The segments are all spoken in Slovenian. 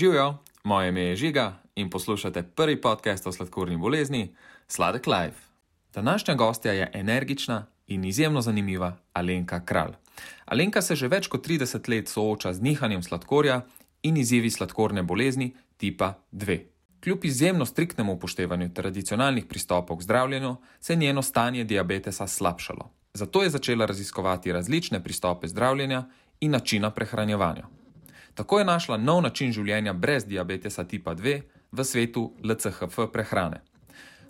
Živijo, moje ime je Žiga in poslušate prvi podcast o sladkorni bolezni Sladek Life. Današnja gostja je energična in izjemno zanimiva Alenka Kralj. Alenka se že več kot 30 let sooča z nihanjem sladkorja in izzivi sladkorne bolezni tipa 2. Kljub izjemno striktnemu upoštevanju tradicionalnih pristopov k zdravljenju, se je njeno stanje diabetesa slabšalo. Zato je začela raziskovati različne pristope zdravljenja in načina prehranjevanja. Tako je našla nov način življenja brez diabetesa tipa 2 v svetu LCHF prehrane.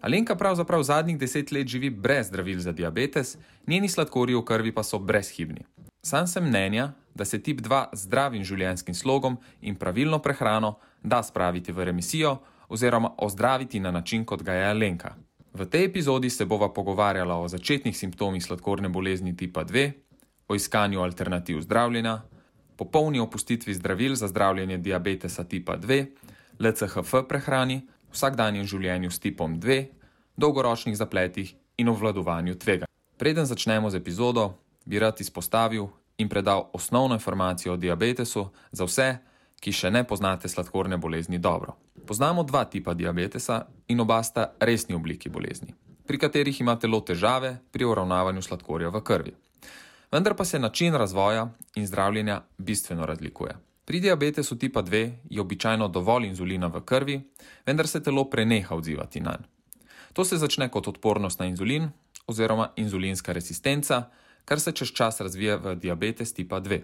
Alenka pravzaprav zadnjih deset let živi brez zdravil za diabetes, njeni sladkorji v krvi pa so brezhibni. Sam sem mnenja, da se tip 2 z zdravim življenjskim slogom in pravilno prehrano da spraviti v remisijo oziroma ozdraviti na način, kot ga je Alenka. V tej epizodi se bova pogovarjala o začetnih simptomih sladkorne bolezni tipa 2, o iskanju alternativ zdravljenja, popolni opustitvi zdravil za zdravljenje diabetesa tipa 2, LCHF prehrani, vsakdanjem življenju s tipom 2, dolgoročnih zapletih in obvladovanju tvega. Preden začnemo z epizodo, bi rad izpostavil in predal osnovno informacijo o diabetesu za vse, ki še ne poznate sladkorne bolezni dobro. Poznamo dva tipa diabetesa in oba sta resni obliki bolezni, pri katerih ima telo težave pri uravnavanju sladkorja v krvi. Vendar pa se način razvoja in zdravljenja bistveno razlikuje. Pri diabetesu tipa 2 je običajno dovolj inzulina v krvi, vendar se telo preneha odzivati na njega. To se začne kot odpornost na inzulin oziroma inzulinska rezistenca, kar se čez čas razvije v diabetes tipa 2.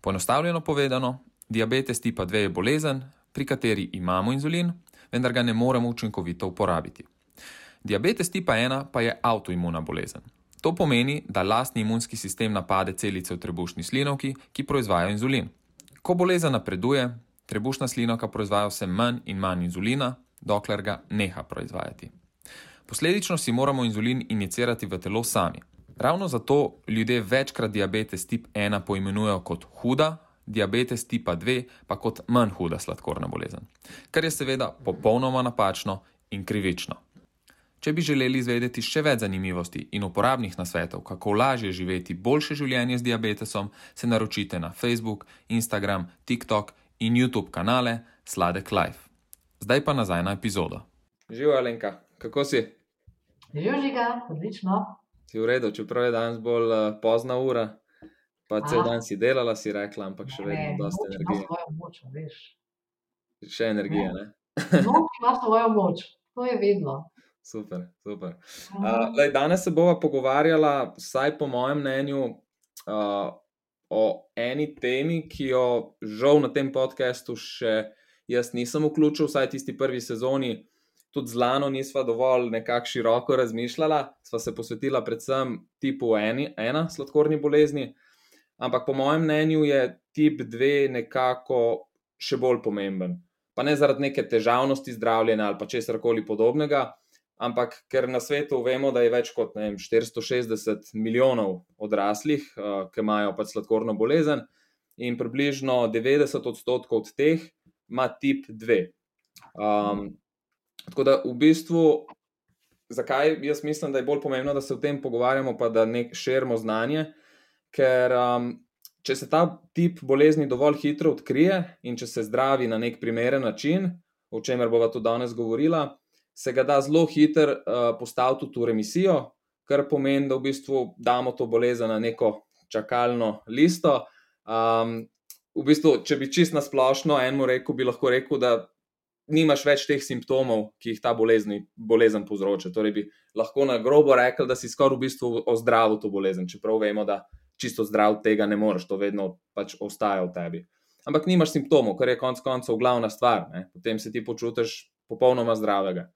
Poenostavljeno povedano, diabetes tipa 2 je bolezen, pri kateri imamo inzulin, vendar ga ne moremo učinkovito uporabiti. Diabetes tipa 1 pa je avtoimuna bolezen. To pomeni, da lastni imunski sistem napade celice v trebušni slinovki, ki proizvajajo inzulin. Ko bolezen napreduje, trebušna slinovka proizvaja vse manj in manj inzulina, dokler ga neha proizvajati. Posledično si moramo inzulin injicirati v telo sami. Ravno zato ljudje večkrat diabetes tip 1 poimenujejo kot huda, diabetes tipa 2 pa kot manj huda sladkorna bolezen, kar je seveda popolnoma napačno in krivično. Če bi želeli izvedeti še več zanimivosti in uporabnih nasvetov, kako lažje živeti boljše življenje z diabetesom, se naročite na Facebook, Instagram, TikTok in YouTube kanale Sladek Life. Zdaj pa nazaj na epizodo. Živijo, Alenka, kako si? Živijo, žiga, odlično. Si v redu, čeprav je danes bolj uh, pozna ura, pa cel dan si delala, si rekla, ampak še vedno dosta energije. Ima svojo moč, veš. Še energije, ne? Noč ima svojo moč, to je vedno. Super, super. Uh, Mhm. lej, danes se bova pogovarjala, vsaj po mojem mnenju, uh, o eni temi, ki jo žal na tem podkastu še jaz nisem vključil, vsaj tisti prvi sezoni. Tudi z Lano nisva dovolj nekako široko razmišljala, sva se posvetila predvsem tipu eni, ena sladkorni bolezni, ampak po mojem mnenju je tip dve nekako še bolj pomemben. Pa ne zaradi neke težavnosti zdravljenja ali pa česar koli podobnega, ampak ker na svetu vemo, da je več kot vem, 460 milijonov odraslih, uh, ki imajo pač sladkorno bolezen, in približno 90 odstotkov od teh ima tip 2. Um, tako da v bistvu, zakaj jaz mislim, da je bolj pomembno, da se o tem pogovarjamo, pa da nek širimo znanje, ker um, če se ta tip bolezni dovolj hitro odkrije in če se zdravi na nek primeren način, o čemer bova tudi danes govorila, se ga da zelo hitro uh, postaviti tudi v remisijo, kar pomeni, da v bistvu damo to bolezen na neko čakalno listo. Um, v bistvu, če bi čist na splošno enemu rekel, bi lahko rekel, da nimaš več teh simptomov, ki jih ta bolezni, bolezen povzroča. Torej, bi lahko na grobo rekel, da si skoraj v bistvu ozdravil to bolezen, čeprav vemo, da čisto zdrav tega ne moreš, to vedno pač ostaja v tebi. Ampak nimaš simptomov, kar je konec koncev glavna stvar, ne? potem se ti počutiš popolnoma zdravega.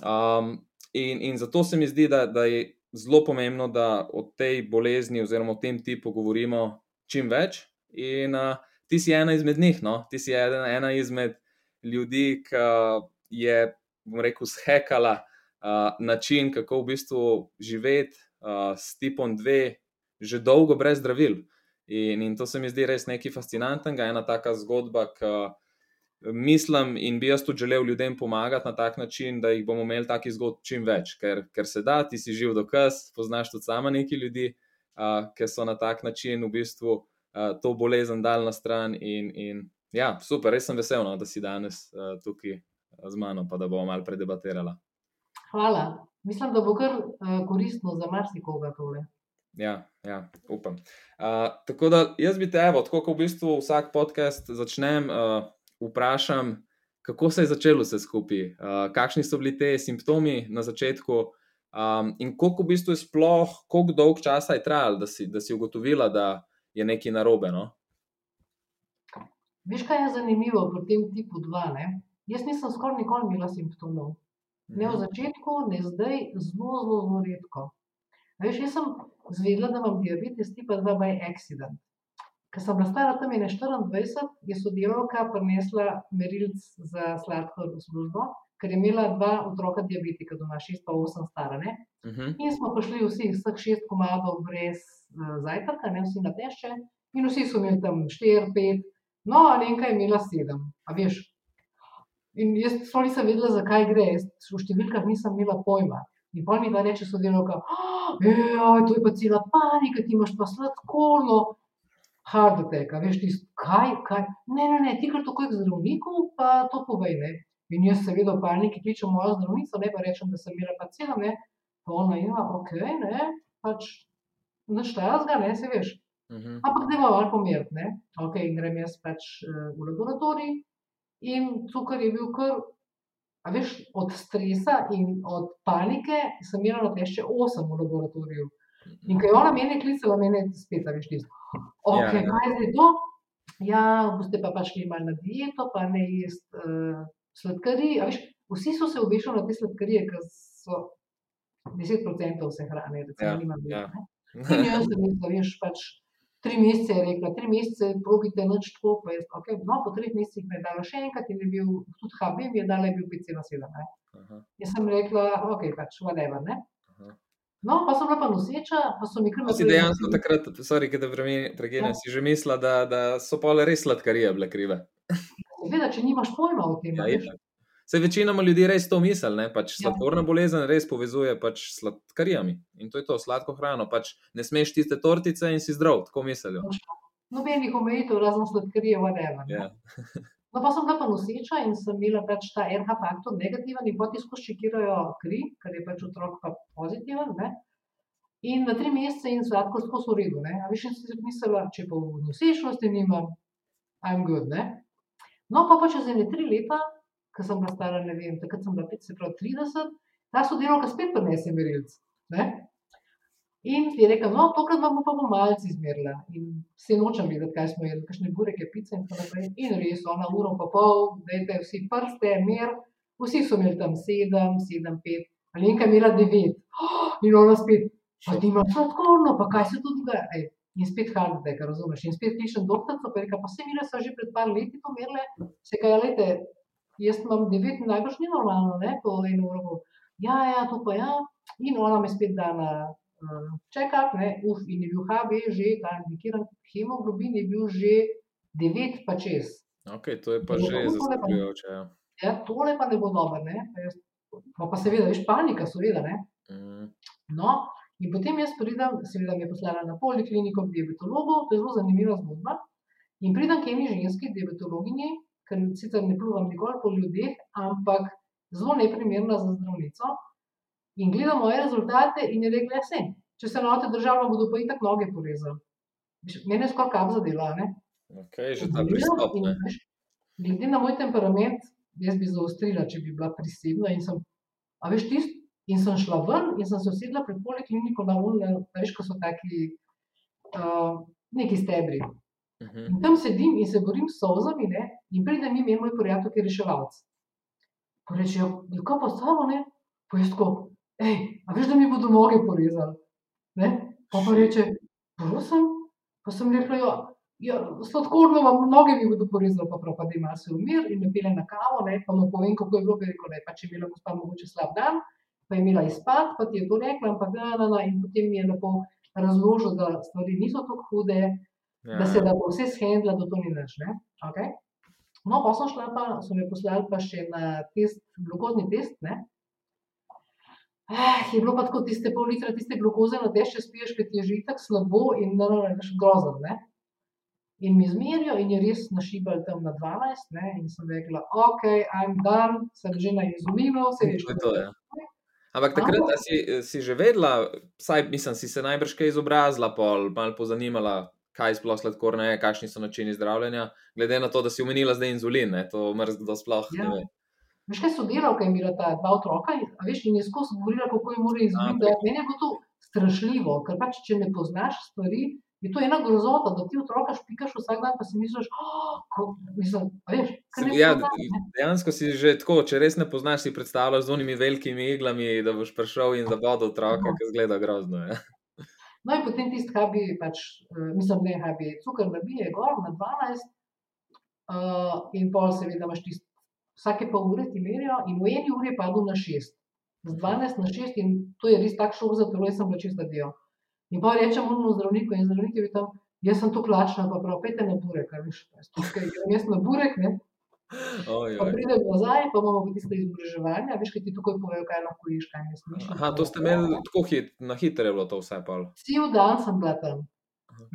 Um, in, in zato se mi zdi, da, da je zelo pomembno, da o tej bolezni oziroma o tem tipu govorimo čim več. In uh, ti si ena izmed njih, no? ti si ena, ena izmed ljudi, ki je, bom rekel, shekala uh, način, kako v bistvu živeti uh, s tipom 2 že dolgo brez zdravil. In, in to se mi zdi res nekaj fascinantnega, ena taka zgodba, ki mislim in bi jaz tudi želel ljudem pomagati na tak način, da jih bomo imeli takih zgodb čim več, ker, ker se da, ti si živ dokaz, poznaš tudi sama nekaj ljudi, uh, ki so na tak način v bistvu uh, to bolezen dal na stran in, in Ja, super, res sem vesel, no, da si danes uh, tukaj z mano, pa da bomo malo predebatirala. Hvala. Mislim, da bo kar uh, koristno za marsikoga tole. Ja, ja upam. Uh, tako da jaz bi te, evo, tako kot v bistvu vsak podcast začnem, uh, vprašam, kako se je začelo vse skupaj, uh, kakšni so bili te simptomi na začetku, um, in koliko v bistvu je sploh, koliko dolg časa je trajalo, da, da si ugotovila, da je nekaj narobe. No? Veš, kaj je zanimivo pri tem tipu 2? Ne? Jaz nisem skoraj nikoli imela simptomov. Ne v mhm. začetku, ne zdaj, zelo, zelo, zelo redko. Veš, jaz sem zvedela, da imam diabetes tipa 2 by accident. Ker sem bila stara tam 24, je sodelovka prinesla merilc za sladkor v službo, ker je imela dva otroka diabetika doma, 6 pa 8 stara. Uh mhm. -huh. In smo prišli vsi, vseh šest komadov brez uh, zajtrka, ne vsi na tešče, in vsi so imeli tam 4, 5, no, Alenka je imela 7. A veš, in jaz sploh nisem vedela, zakaj gre, jaz v številkah nisem imela pojma. In pa mi da reče sodelovka, oh, to je pa cela panika, ti imaš pa sladkorno, hard attack, veš ti, kaj, kaj. Ne, ne, ne, ti kar tako k zdravniku, pa to povej. Ne? In jaz seveda v paniki kličem mojo zdravnico, ne pa rečem, da sem imela pa cela, ne. Pa ona ima, ja, ok, ne, pač, našta jaz ga, ne, se veš. Uh mhm. -huh. Ampak da ima malo pomeriti, ne. Ok, in grem jaz pač uh, v laboratorij in cukor je bil kar A veš, od stresa in od panike sem imela na tešče 8 v laboratoriju. In ko je ona meni klicala, meni je spet, veš, tisto. Ok, ja, ja. kaj je zdaj to? Ja, boste pa pač malo na dieto, pa ne jesti uh, sladkarij. Veš, vsi so se obešali na te sladkarije, ker so 10% vse hrane, recimo, ja, nima ja. In jaz sem jaz, veš, pač tri mesece je rekla, tri mesece probite noč tako, pa je, okay, no, po treh mesecih me je dala še enkrat in je bil, tudi HB mi je dala, je bil 5,7. Jaz sem rekla, ok, pač, whatever, ne. No, pa sem bila pa noseča, pa so mi kar naprej. Si dejansko takrat, sorry, da pregledam, ja. si že mislila, da, da so pole res sladkarije bile krive. Seveda, če nimaš pojma o tem. Ja, Se večinoma ljudi res to misli, pač ja. sladkorna bolezen res povezuje pač s sladkarijami in to je to, sladko hrano. Pač ne smeš tiste tortice in si zdrav, tako mislijo. Nobenih omejitev, razen sladkarije, vadeva. Ja. no, pa sem bila pa noseča in sem imela pač ta RH faktor negativen in poti skozi čekirajo kri, ker je pač otrok pa pozitiven. Ne? In na tri mesece in sladko skozi v redu. A veš, sem si mislila, če pa v nosečnosti nimam, I'm good. Ne? No, pa pa čez ene tri leta ko sem bila stara, ne vem, takrat sem bila 5, se pravi 30, ta sodelovka spet prinese merilc. In je rekel, no, tokrat vam pa bomo malce izmerila. In vse nočem videti, kaj smo jedli, kakšne bureke, pice in tako naprej. In res, ona uro pa pol, dajte vsi prste, mer, vsi so imeli tam 7, 7, 5, ali nekaj imela 9. In ona spet, pa ti imaš sladkorno, pa kaj se tu dogaja? In spet hard, da razumeš. In spet pišem doktorico, pa reka, pa se mi je že pred par leti to merile, se kaj, lete, jaz imam devet, najbrž ni normalno, ne, po eno uro. Ja, ja, to pa ja. In ona me spet da na check-up, ne, uf, in je bil HB že, ta indikiran hemoglobin je bil že devet pa čez. Ok, to je pa to že zaskrbljujoče. Ja. ja, tole pa ne bo dobro, ne. Pa, jaz, pa, pa seveda, veš, panika, seveda, ne. Mm. No, in potem jaz pridem, seveda me je poslala na polikliniko k diabetologu, to je zelo zanimiva zgodba. In pridem k eni ženski diabetologinji, ker sicer ne pluvam nikoli po ljudeh, ampak zelo neprimerna za zdravnico. In gledam moje rezultate in je rekla, da se, če se enote državno, bodo pa itak noge porezali. Mene je skoraj kap zadela. Okay, že ta pristop. Glede na moj temperament, jaz bi zaostrila, če bi bila prisebna. In sem, veš, tist, in sem šla ven in sem se usedla pred polikliniko na unne, veš, ko so taki uh, neki stebri. -huh. In tam sedim in se borim s solzami, ne? in pridem jim moj prijatelj, ki je reševalec. Pa rečejo, ja, kaj pa samo, ne? Pa jaz tako, hej, a veš, da mi bodo noge porezali? Ne? Pa pa reče, prosim, pa sem rekla, ja, ja sladkorno vam noge mi bodo porezali, pa prav pa da ima se umir in me pele na kavo, ne? pa mu povem, kako je bilo, bi rekel, ne, pa če imela gospa mogoče slab dan, pa je imela izpad, pa ti je to rekla, ampak da, da, da, in potem mi je lepo razložil, da stvari niso tako hude, ja. da se da bo vse shendla, da to ni več. Okay? No, pa sem šla, pa so me poslali pa še na test, glukozni test. Ne? Eh, je bilo pa tako, tiste pol litra, tiste glukoze na deš, če spiješ, ker ti je že tako slabo in da ne veš grozno. In mi zmerijo, in je res našibal tam na 12, ne, in sem rekla, ok, I'm done, sem že na izuminu, se veš, To je to, ja. Ampak takrat a si, si že vedela, vsaj mislim, si se najbrž kaj izobrazila, pol, malo pozanimala, kaj sploh sladkorne je, kakšni so načini zdravljenja, glede na to, da si omenila zdaj inzulin, ne, to mrz kdo sploh Ja. ne ve. Veš, kaj so delavke, imela ta dva otroka, a veš, in je skozi govorila, kako je mora da Meni je bilo to strašljivo, ker pač, če ne poznaš stvari, je to ena grozota, da ti otroka špikaš vsak dan, pa si misliš, oh, ko, mislim, a veš, ker ne Ja, poznaš, dejansko si že tako, če res ne poznaš, si predstavljaš z unimi velikimi iglami, da boš prišel in zabodel otroka, Ja. ki zgleda grozno. Ja. No, in potem tisti habi, pač, eh, mislim, ne habi, cukor nabije gor na 12, uh, in pol seveda imaš tisti, vsake pol ure ti merijo, in v eni uri je padel na 6. Z 12 na 6, in to je res tak šok za telo, jaz sem bila čisto dio. In pa rečem unemu zdravniku, in zdravnik je bil tam, jaz sem tu klačna, pa prav, pete na burek, a veš, tukaj grem jaz na burek, ne, Oj, pa pridem nazaj, pa imamo pa tiste izobraževanja, veš, kaj ti tukaj povejo, kaj lahko ješ, kaj ne smeš. Aha, to ste imeli tako hit, na hitro je bilo to vse pol. Cel dan sem bila tam.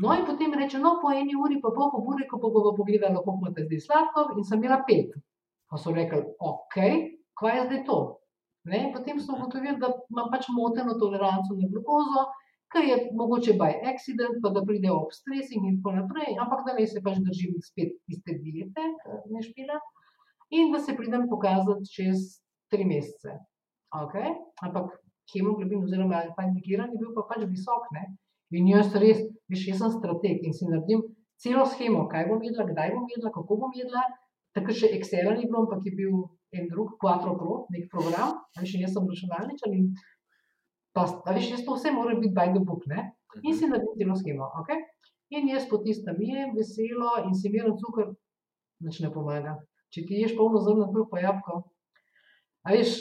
No, in potem reče, no, po eni uri pa pol po bureku pa bomo pogledali, koliko imate zdaj sladkor, in sem imela pet. Pa so rekli, ok, kaj je zdaj to? Ne, potem so ugotovili, da imam pač moteno toleranco na glukozo, ker je mogoče by accident, pa da pride ob stresing in tako naprej, ampak da naj se pač držim spet iste diete, ne špila, in da se pridem pokazati čez tri mesece. Okay? Ampak hemoglobin oziroma pandikiran je bil pa pač visok, ne? In jaz res, veš, jaz sem strateg in si naredim celo schemo, kaj bom jedla, kdaj bom jedla, kako bom jedla. Takrat še Excela ni bilo, ampak je bil en drug, Quattro Pro, nek program, a veš, in jaz sem računalničar in pa, veš, jaz to vse mora biti by the book, ne? In si naredim celo schemo, ok? In jaz po tistem jem veselo in si miren cukor, nič ne pomaga. Če ti ješ polno zrno kruh pa jabko, a veš,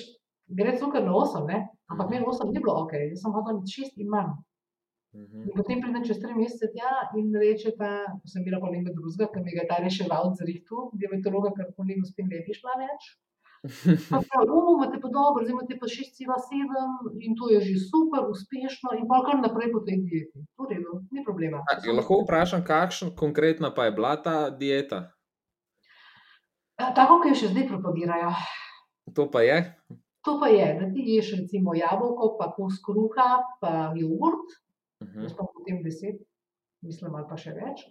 gre cukor na 8, ne? Ampak meni 8 ni bilo ok, jaz sem hotel biti 6 in manj. Mhm. In potem pridem čez tri mesece tja in reče ta, sem bila pa nekaj drugega, ker mi ga je ta reševal z rihtu, diabetologa, ker po njegu spet ne bi šla več. Pa pravi, o, imate pa dobro, zdaj imate pa 6,7 in to je že super, uspešno in pa kar naprej po tej dieti. V redu, ni problema. A, lahko vprašam, kakšna konkretna pa je bila ta dieta? A, Tako, ki jo še zdaj propagirajo. To pa je? To pa je, da ti ješ recimo jabolko, pa kos kruha, pa jogurt, Mhm. jaz pa potem deset, mislim, ali pa še več.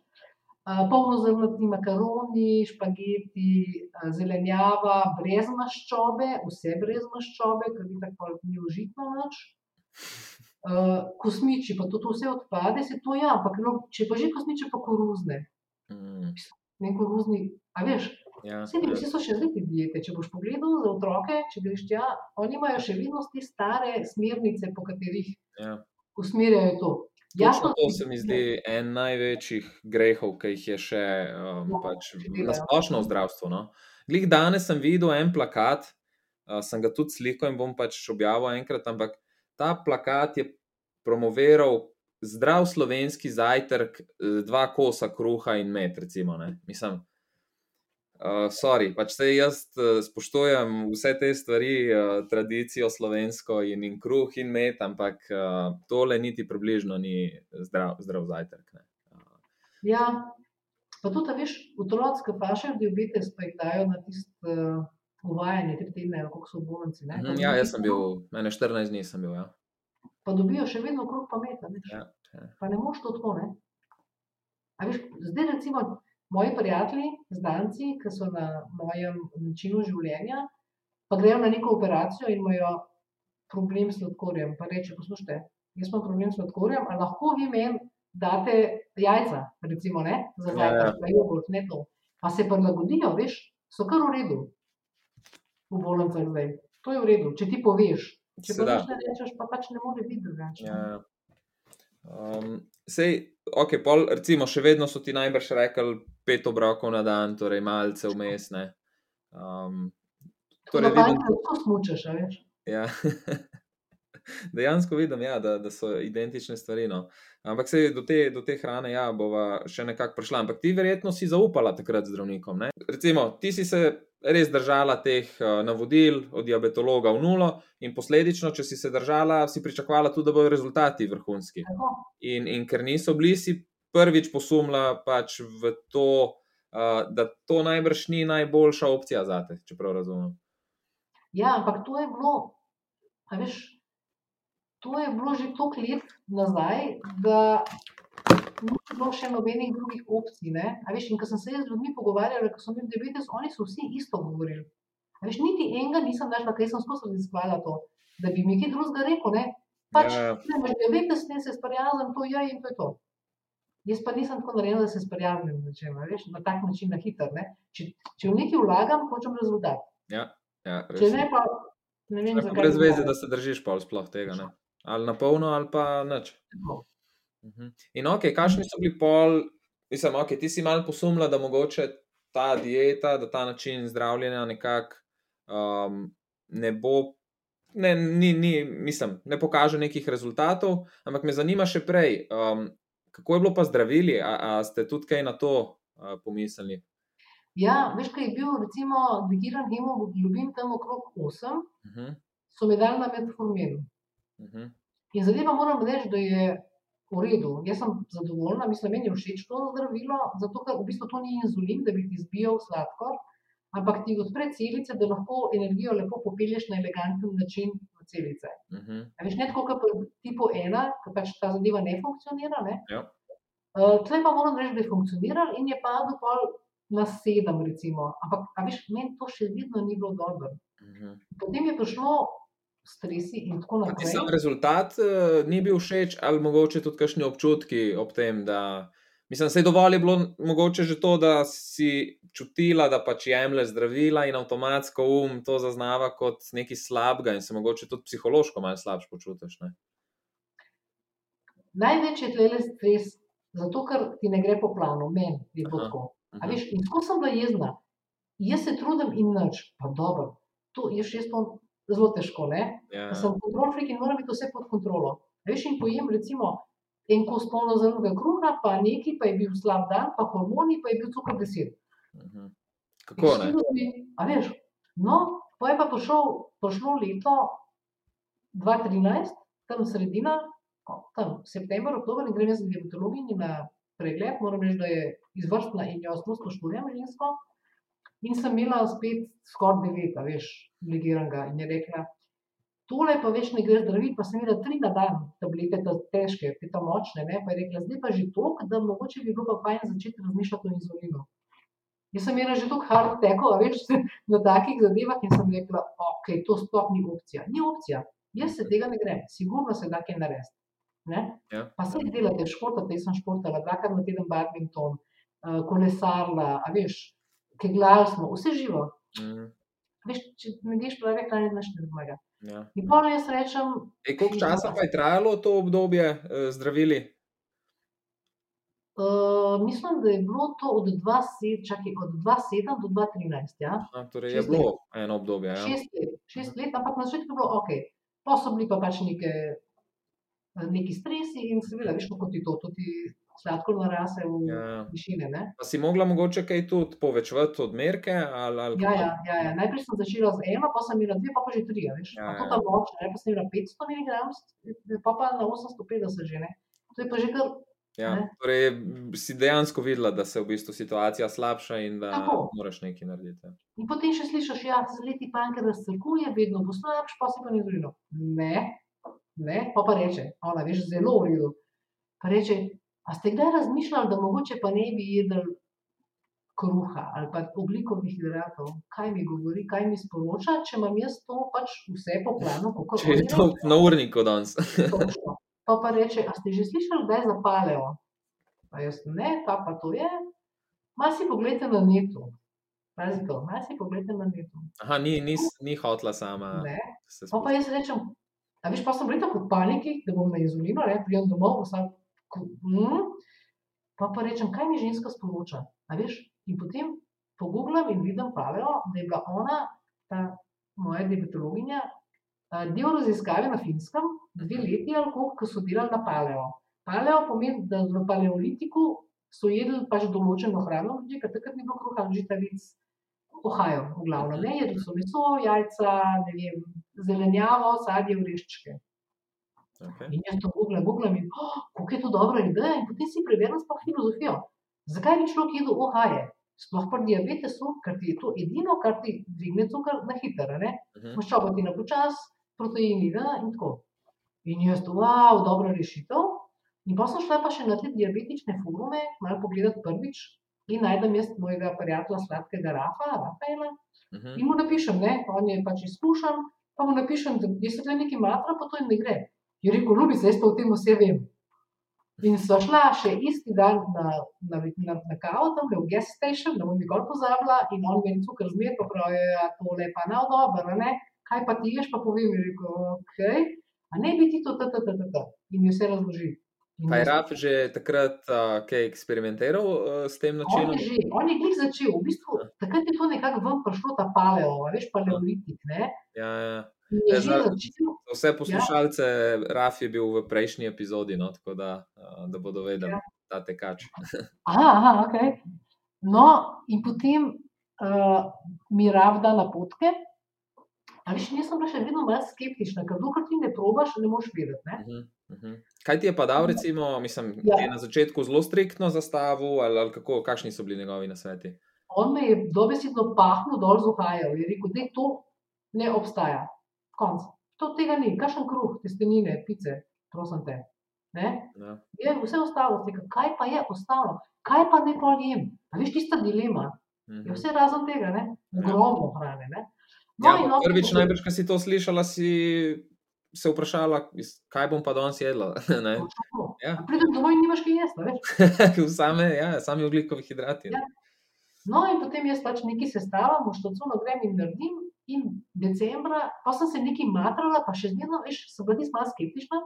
Uh, polnozrnati makaroni, špageti, uh, zelenjava, brez maščobe, vse brez maščobe, ker ni tako ni užitno nič. Uh, kosmiči, pa to, to vse odpade, se to ja, ampak no, če pa že kosmiče, pa koruzne. Mm, Ne koruzni, a veš, ja, vsi ti ja. vsi so še zdaj te diete. Če boš pogledal za otroke, če greš tja, oni imajo še vedno te stare smernice, po katerih Ja. Usmerjajo to. Točno to se mi zdi en največjih grehov, ki jih je še um, Ja, pač ki delajo. nasplošno v zdravstvu. No? Glih danes sem videl en plakat, uh, sem ga tudi slikal in bom pač objavil enkrat, ampak ta plakat je promoviral zdrav slovenski zajtrk, eh, dva kosa kruha in med, recimo. Ne? Mislim, Uh, sorry, pač se jaz uh, spoštujem vse te stvari, uh, tradicijo slovensko in, in kruh in med, ampak uh, tole niti približno ni zdrav, zdrav zajtrk. Ne. Uh, Ja, pa tudi, veš, otroci, ki pašejo diabetes, pa jih dajo na tisto uh, uvajanje, tri tedne, koliko so v bolnici. ne, mhm, ja, jaz sem bil, mene 14 dni sem bil. Ja. Pa dobijo še vedno kruh pa meta, veš. Ja, ja. Pa ne moš to tako, ne. A veš, zdaj recimo moji prijatelji, znanci, ki so na mojem načinu življenja, pa grejo na neko operacijo in imajo problem s sladkorjem. Pa reče, poslušajte, jaz imam problem s sladkorjem, a lahko vi meni date jajca, recimo, ne, za Ja, zajtrk, ja. pa jogurt, ne to. Pa se prilagodijo, veš, so kar v redu. V bolnicah zdaj. To je v redu, če ti poveš. Če pa nič ne rečeš, pa pač ne more biti drugače. Ja. Um, sej, ok, pol, recimo, še vedno so ti najbrž rekli pet obrokov na dan, torej malce vmes. ne. Um, Torej, pa vidim, lahko smučeš, veš. Ja. Dejansko vidim, ja, da, da so identične stvari. No. Ampak se do te, do te hrane ja, bova še nekako prišla. Ampak ti verjetno si zaupala takrat zdravnikom. Ne? Recimo, ti si se res držala teh navodil od diabetologa v nulo, in posledično, če si se držala, si pričakovala tudi, da bodo rezultati vrhunski. In, in ker niso bili, si prvič posumila pač v to, uh, da to najbrž ni najboljša opcija za te, če prav razumem. Ja, ampak to je bilo, veš, to je bilo že toliko let nazaj, da ni bilo še nobenih drugih opcij. Ne? A veš, in ko sem se z ljudmi pogovarjala, ko so imeli diabetes, oni so vsi isto govorili. A veš, niti enega nisem našla, kaj sem skozi raziskvala to, da bi mi kaj drugega rekel, ne. Pač, Ja, ja. ne, imaš diabetes, ne se sprijaznim, to je in to je to. Jaz pa nisem tako narejen, da se sprijaznim z nečem, veš, na tak način na hiter, ne. Če, če v nekaj vlagam, hočem rezultat. Ja, ja, res Če ne, pa ne vem, pa zakaj. brez veze, da se držiš pol sploh tega. Ne? Ali na polno, ali pa nič. Mhm. In ok, kakšni so bili pol, mislim, ok, ti si malo posumila, da mogoče ta dieta, da ta način zdravljenja nekako um, ne bo, ne, ni, ni, mislim, ne pokaže nekih rezultatov, ampak me zanima še prej, um, kako je bilo pa zdravili, a, a ste tudi kaj na to uh, pomislili? Ja, veš, kaj je bil, recimo, digiran hemoglobin tam okrog 8, Uh -huh, so mi dali na metformin. uh -huh, In zadeva moram reči, da je v redu. Jaz sem zadovoljna, mislim, meni je všeč to zdravilo, zato ker v bistvu to ni inzulin, da bi ti zbijal sladkor, ampak ti odpre celice, da lahko energijo lepo popelješ na eleganten način v celice. uh -huh. A veš, ne tako kot pri tipu ena, ki pač ta zadeva ne funkcionira. Ne? Ja. Uh, Tleh pa moram reči, da je funkcioniral in je padel pol na sedem, recimo. Ampak, a veš, meni to še vedno ni bilo dobro. Uh -huh. Potem je prišlo stresi in tako naprej. sam rezultat uh, ni bil všeč, ali mogoče tudi kakšni občutki ob tem, da. Mislim, da je dovolj je bilo mogoče že to, da si čutila, da pač jemlješ zdravila in avtomatsko um to zaznava kot nekaj slabega in se mogoče tudi psihološko malo slabše počutiš. Ne? Največji je tlele stres, zato ker ti ne gre po planu, meni je bilo Aha. tako. A Mhm. veš, in tako sem bila jezna. Jaz se trudim in nič, pa dobro. To je še to zelo težko, ne? Ja. Sem kontrol freak in moram biti vse pod kontrolo. A Veš, in pojem recimo en kos polno zrnega kruha, pa neki, pa je bil slab dan, pa hormoni, pa je bil cukor deset. mhm. Kako ne? ljudje, A veš, no, pa je pa prišel, prišlo leto 2013, tam sredina, tam september, oktober in grem jaz z diabetologinjo na pregled, moram reči, da je izvrstna in jo zelo spoštujem žensko. In sem imela spet skoraj devet, veš, legiranega in je rekla, tole pa več ne gre zdraviti, pa sem imela tri na dan, tablete, ta težke, te ta močne, ne, pa je rekla, zdaj pa že toliko, da mogoče bi bilo pa fajn začeti razmišljati o inzulinu. Jaz sem imela že toliko hard tekov, a veš, na takih zadevah in sem rekla, ok, to sploh ni opcija. Ni opcija, jaz se tega ne grem, sigurno se da kaj narediti. Ja. Pa se delate, športate, jaz sem športala, dvakrat na teden badminton, uh, kolesarla, a veš, keglali smo, vse živo. Mhm. Veš, če ne greš prave hrane, znaš ne zmaga. Ja. In pa jaz rečem, E, koliko časa pa je trajalo to obdobje uh, zdravili? uh, mislim, da je bilo to od 2007 čakaj, od 2007 do 2013. Ja? Aha, torej je Šest bilo eno obdobje. Ja. Šest let, šest let, ampak na začetku je bilo ok. Pa so bili pa pač neke, neki stresi in seveda, veš, kako ti to, to ti sladkor narase v Ja. višine. Ne? Pa si mogla mogoče kaj tudi povečati odmerke? Ali, ali Ja, ja, ja, ja. Najprej sem začela z eno, pa sem imela dve, pa, pa že tri. Ja, Ja, to ja. ta močna, ne, pa sem imela 500 mg, pa pa na 850 že. Ne. To je pa že kar Ja, Ne. torej si dejansko videla, da se v bistvu situacija slabša in da Tako. moraš nekaj narediti. ja. In potem še slišiš, da se leti panker razcrkuje, vedno bo slabš, pa si pa ne zrino. Ne, ne, pa pa reče, ona veš, zelo v redu. Pa reče, a ste kdaj razmišljali, da mogoče pa ne bi jedli kruha ali pa oglikovih hidratov? Kaj mi govori, kaj mi sporoča, če imam jaz to pač vse po planu, kako Če je to na urniku danes. Pa pa reče, a ste že slišali, da je za paleo? Pa jaz ne, pa pa to je. Ma si pogledajte na netu. Pazi to, ma si pogledajte na netu. Aha, ni, ni, ni hotla sama. Ne. Pa pa jaz rečem, a veš, pa sem bila tako v paniki, da bom na inzulinu, ne, pridem domov, vsak, hm? pa pa rečem, kaj mi ženska sporoča, a veš, in potem pogubljam in vidim paleo, da je bila ona, ta moja diabetologinja, a, del raziskave na finskem, dve leti ali koliko, ko so delali na paleo. Paleo pomeni, da v paleolitiku so jedli pač določeno hrano, ljudje, ker takrat ni bilo kruha, žitaric, ohajo, v glavnem, ne, jedli so meso, jajca, ne vem, zelenjavo, sadje, vreščke. Okay. In jaz to googlam, googlam in oh, kako je to dobra ideja. In potem si preverjam sploh filozofijo. Zakaj bi človek jedel ohaje? Sploh pri diabetesu, ker ti je to edino, kar ti dvigne cukor na hitro. Uh -huh. Maščoba ti na počas, proteini da in tako. In jaz, wow, dobra rešitev. In pa sem šla pa še na te diabetične forume, malo pogledati prvič in najdem jaz mojega prijatelja sladkega Rafa, Rafaela. Uh -huh. In mu napišem, ne, on je pač izkušen, pa mu napišem, da je se tukaj neki matra, pa to jim ne gre. Je rekel, ljubica, jaz pa o tem vse vem. In sva šla še isti dan na, na, na, na kavo, tam v gas station, ne bom nikoli pozabila, in on meni cukor zmer, pa pravi, ja, tole pa ne dobro, a ne, kaj pa ti ješ, pa povem, je rekel, ok, a ne bi ti to, ta, ta, ta, ta, ta. in mi vse razloži. Pa je Raf že takrat uh, kaj eksperimentiral uh, s tem On načinom? je že, on je glih začel, v bistvu, takrat je to nekako ven prišlo, ta paleo, veš, paleolitik, ne, Ja, ja. Je Ja, za- Za vse poslušalce, Raf je bil v prejšnji epizodi, no, tako da, uh, da bodo vedeli, Ja. ta tekač. Aha, aha, ok. No, in potem uh, mi Rav da napotke. A veš, jaz sem bila še vedno malo skeptična, ker dokler ti ne probaš, ne moreš vedeti. Ne? Uh -huh, uh -huh. Kaj ti je pa dal, recimo, mislim, Ja. ti je na začetku zelo striktno zastavil, ali, ali kako, kakšni so bili njegovi nasveti? On me je dobesedno pahnil dol z ohajal in rekel, da to ne obstaja. Konc. To tega ni, kakšen kruh, testenine, pice, prosim te. Ne? Ja. Je vse ostalo, rekel, kaj pa je ostalo, kaj pa ne pol jem. A veš, tista dilema, Uh je vse razen tega, ne? Ja. ogromno hrane. Ne? Ja, in ampak on prvič, rekel, najbrž, ko si to slišala, si se vprašala, kaj bom pa danes jedla. ne? to. Ja. Pridem domov in nimaš kaj jesti, same, ja, sami oglikovi hidrati. Ja. No, in potem jaz pač nekaj sestavljam, štacuno grem in naredim. In decembra, pa sem se nekaj matrala, pa še zmerno, veš, sem bila nisem malo skeptična.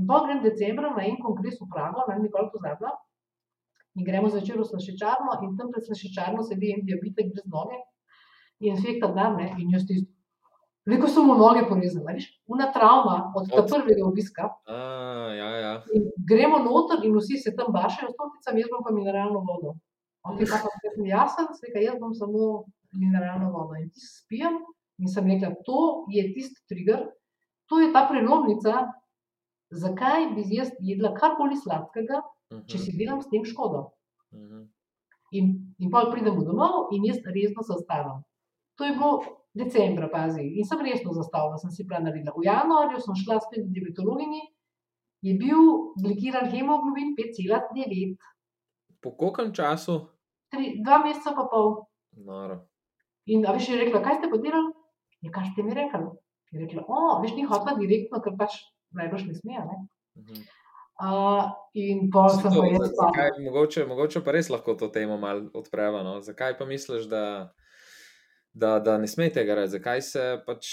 In pa grem decembra na en kongres v Prago, ne nikoli pozabila. In gremo zvečer v slaščičarno, in tam pred slaščičarno sedi en diabetek brez noge. In infekta dan, ne, in jaz tisto. Veliko sem mu noge porezala, veš, una travma od od... prvega obiska. A, ja, ja. In gremo noter in vsi se tam bašajo s torticami, jaz bom pa mineralno vodo. Ok, pa pa sem jasen, slika, jaz bom samo mineralno vodo. In ti spijem in sem rekla, to je tisti trigger, to je ta prelomnica, zakaj bi jaz jedla karkoli sladkega, Mhm, če si delam s tem škodo. mhm. In, in pa pridemo domov in jaz resno zastavim. To je bilo decembra, pazi, in sem resno zastavila, sem si plan naredila. V januarju sem šla spet k diabetologinji, je bil glikiran hemoglobin 5,9, Po koliko času? tri, dva meseca pa pol. Noro. In veš, je rekla, kaj ste pa delali? Je, kaj ste mi rekli? Je rekla, o, veš, ni hotela direktno, ker pač najbrž ne smeja. Ne? Mhm. Uh, in pa Saj sem pa jaz zakaj, mogoče, mogoče pa res lahko to temo malo odpreva. No? Zakaj pa misliš, da, da, da ne smete tega reči? Zakaj se pač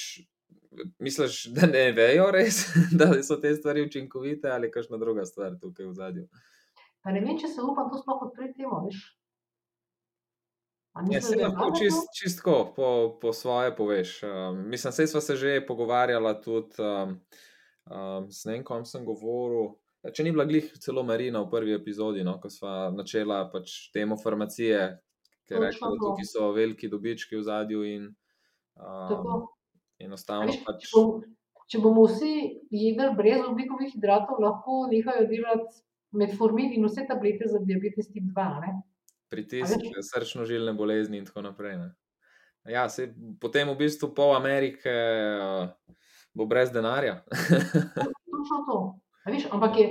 misliš, da ne vejo res, da so te stvari učinkovite ali kakšna druga stvar tukaj v zadju? Pa ne vem, če se upam to sploh odpreti temo, veš. Ja, se lahko čist, čistko po, po svoje poveš. Um, mislim, sej smo se že pogovarjala tudi um, um, s nekom, kom sem govoril. Če ni bila glih celo Marina v prvi epizodi, no, ko smo načela pač temo farmacije, ki je rekla, da tukaj so veliki dobički v zadju in um, Tako. Enostavno Veš, pač. če, bom, če bomo vsi jedli brez oglikovih hidratov, lahko nehajo delati metformin in vse tablete za diabetes tip 2. Ne? Pritisk, srčno-žilne bolezni in tako naprej. Ne. Ja, sej, potem v bistvu pol Amerike uh, bo brez denarja. Točno to. A Veš, ampak je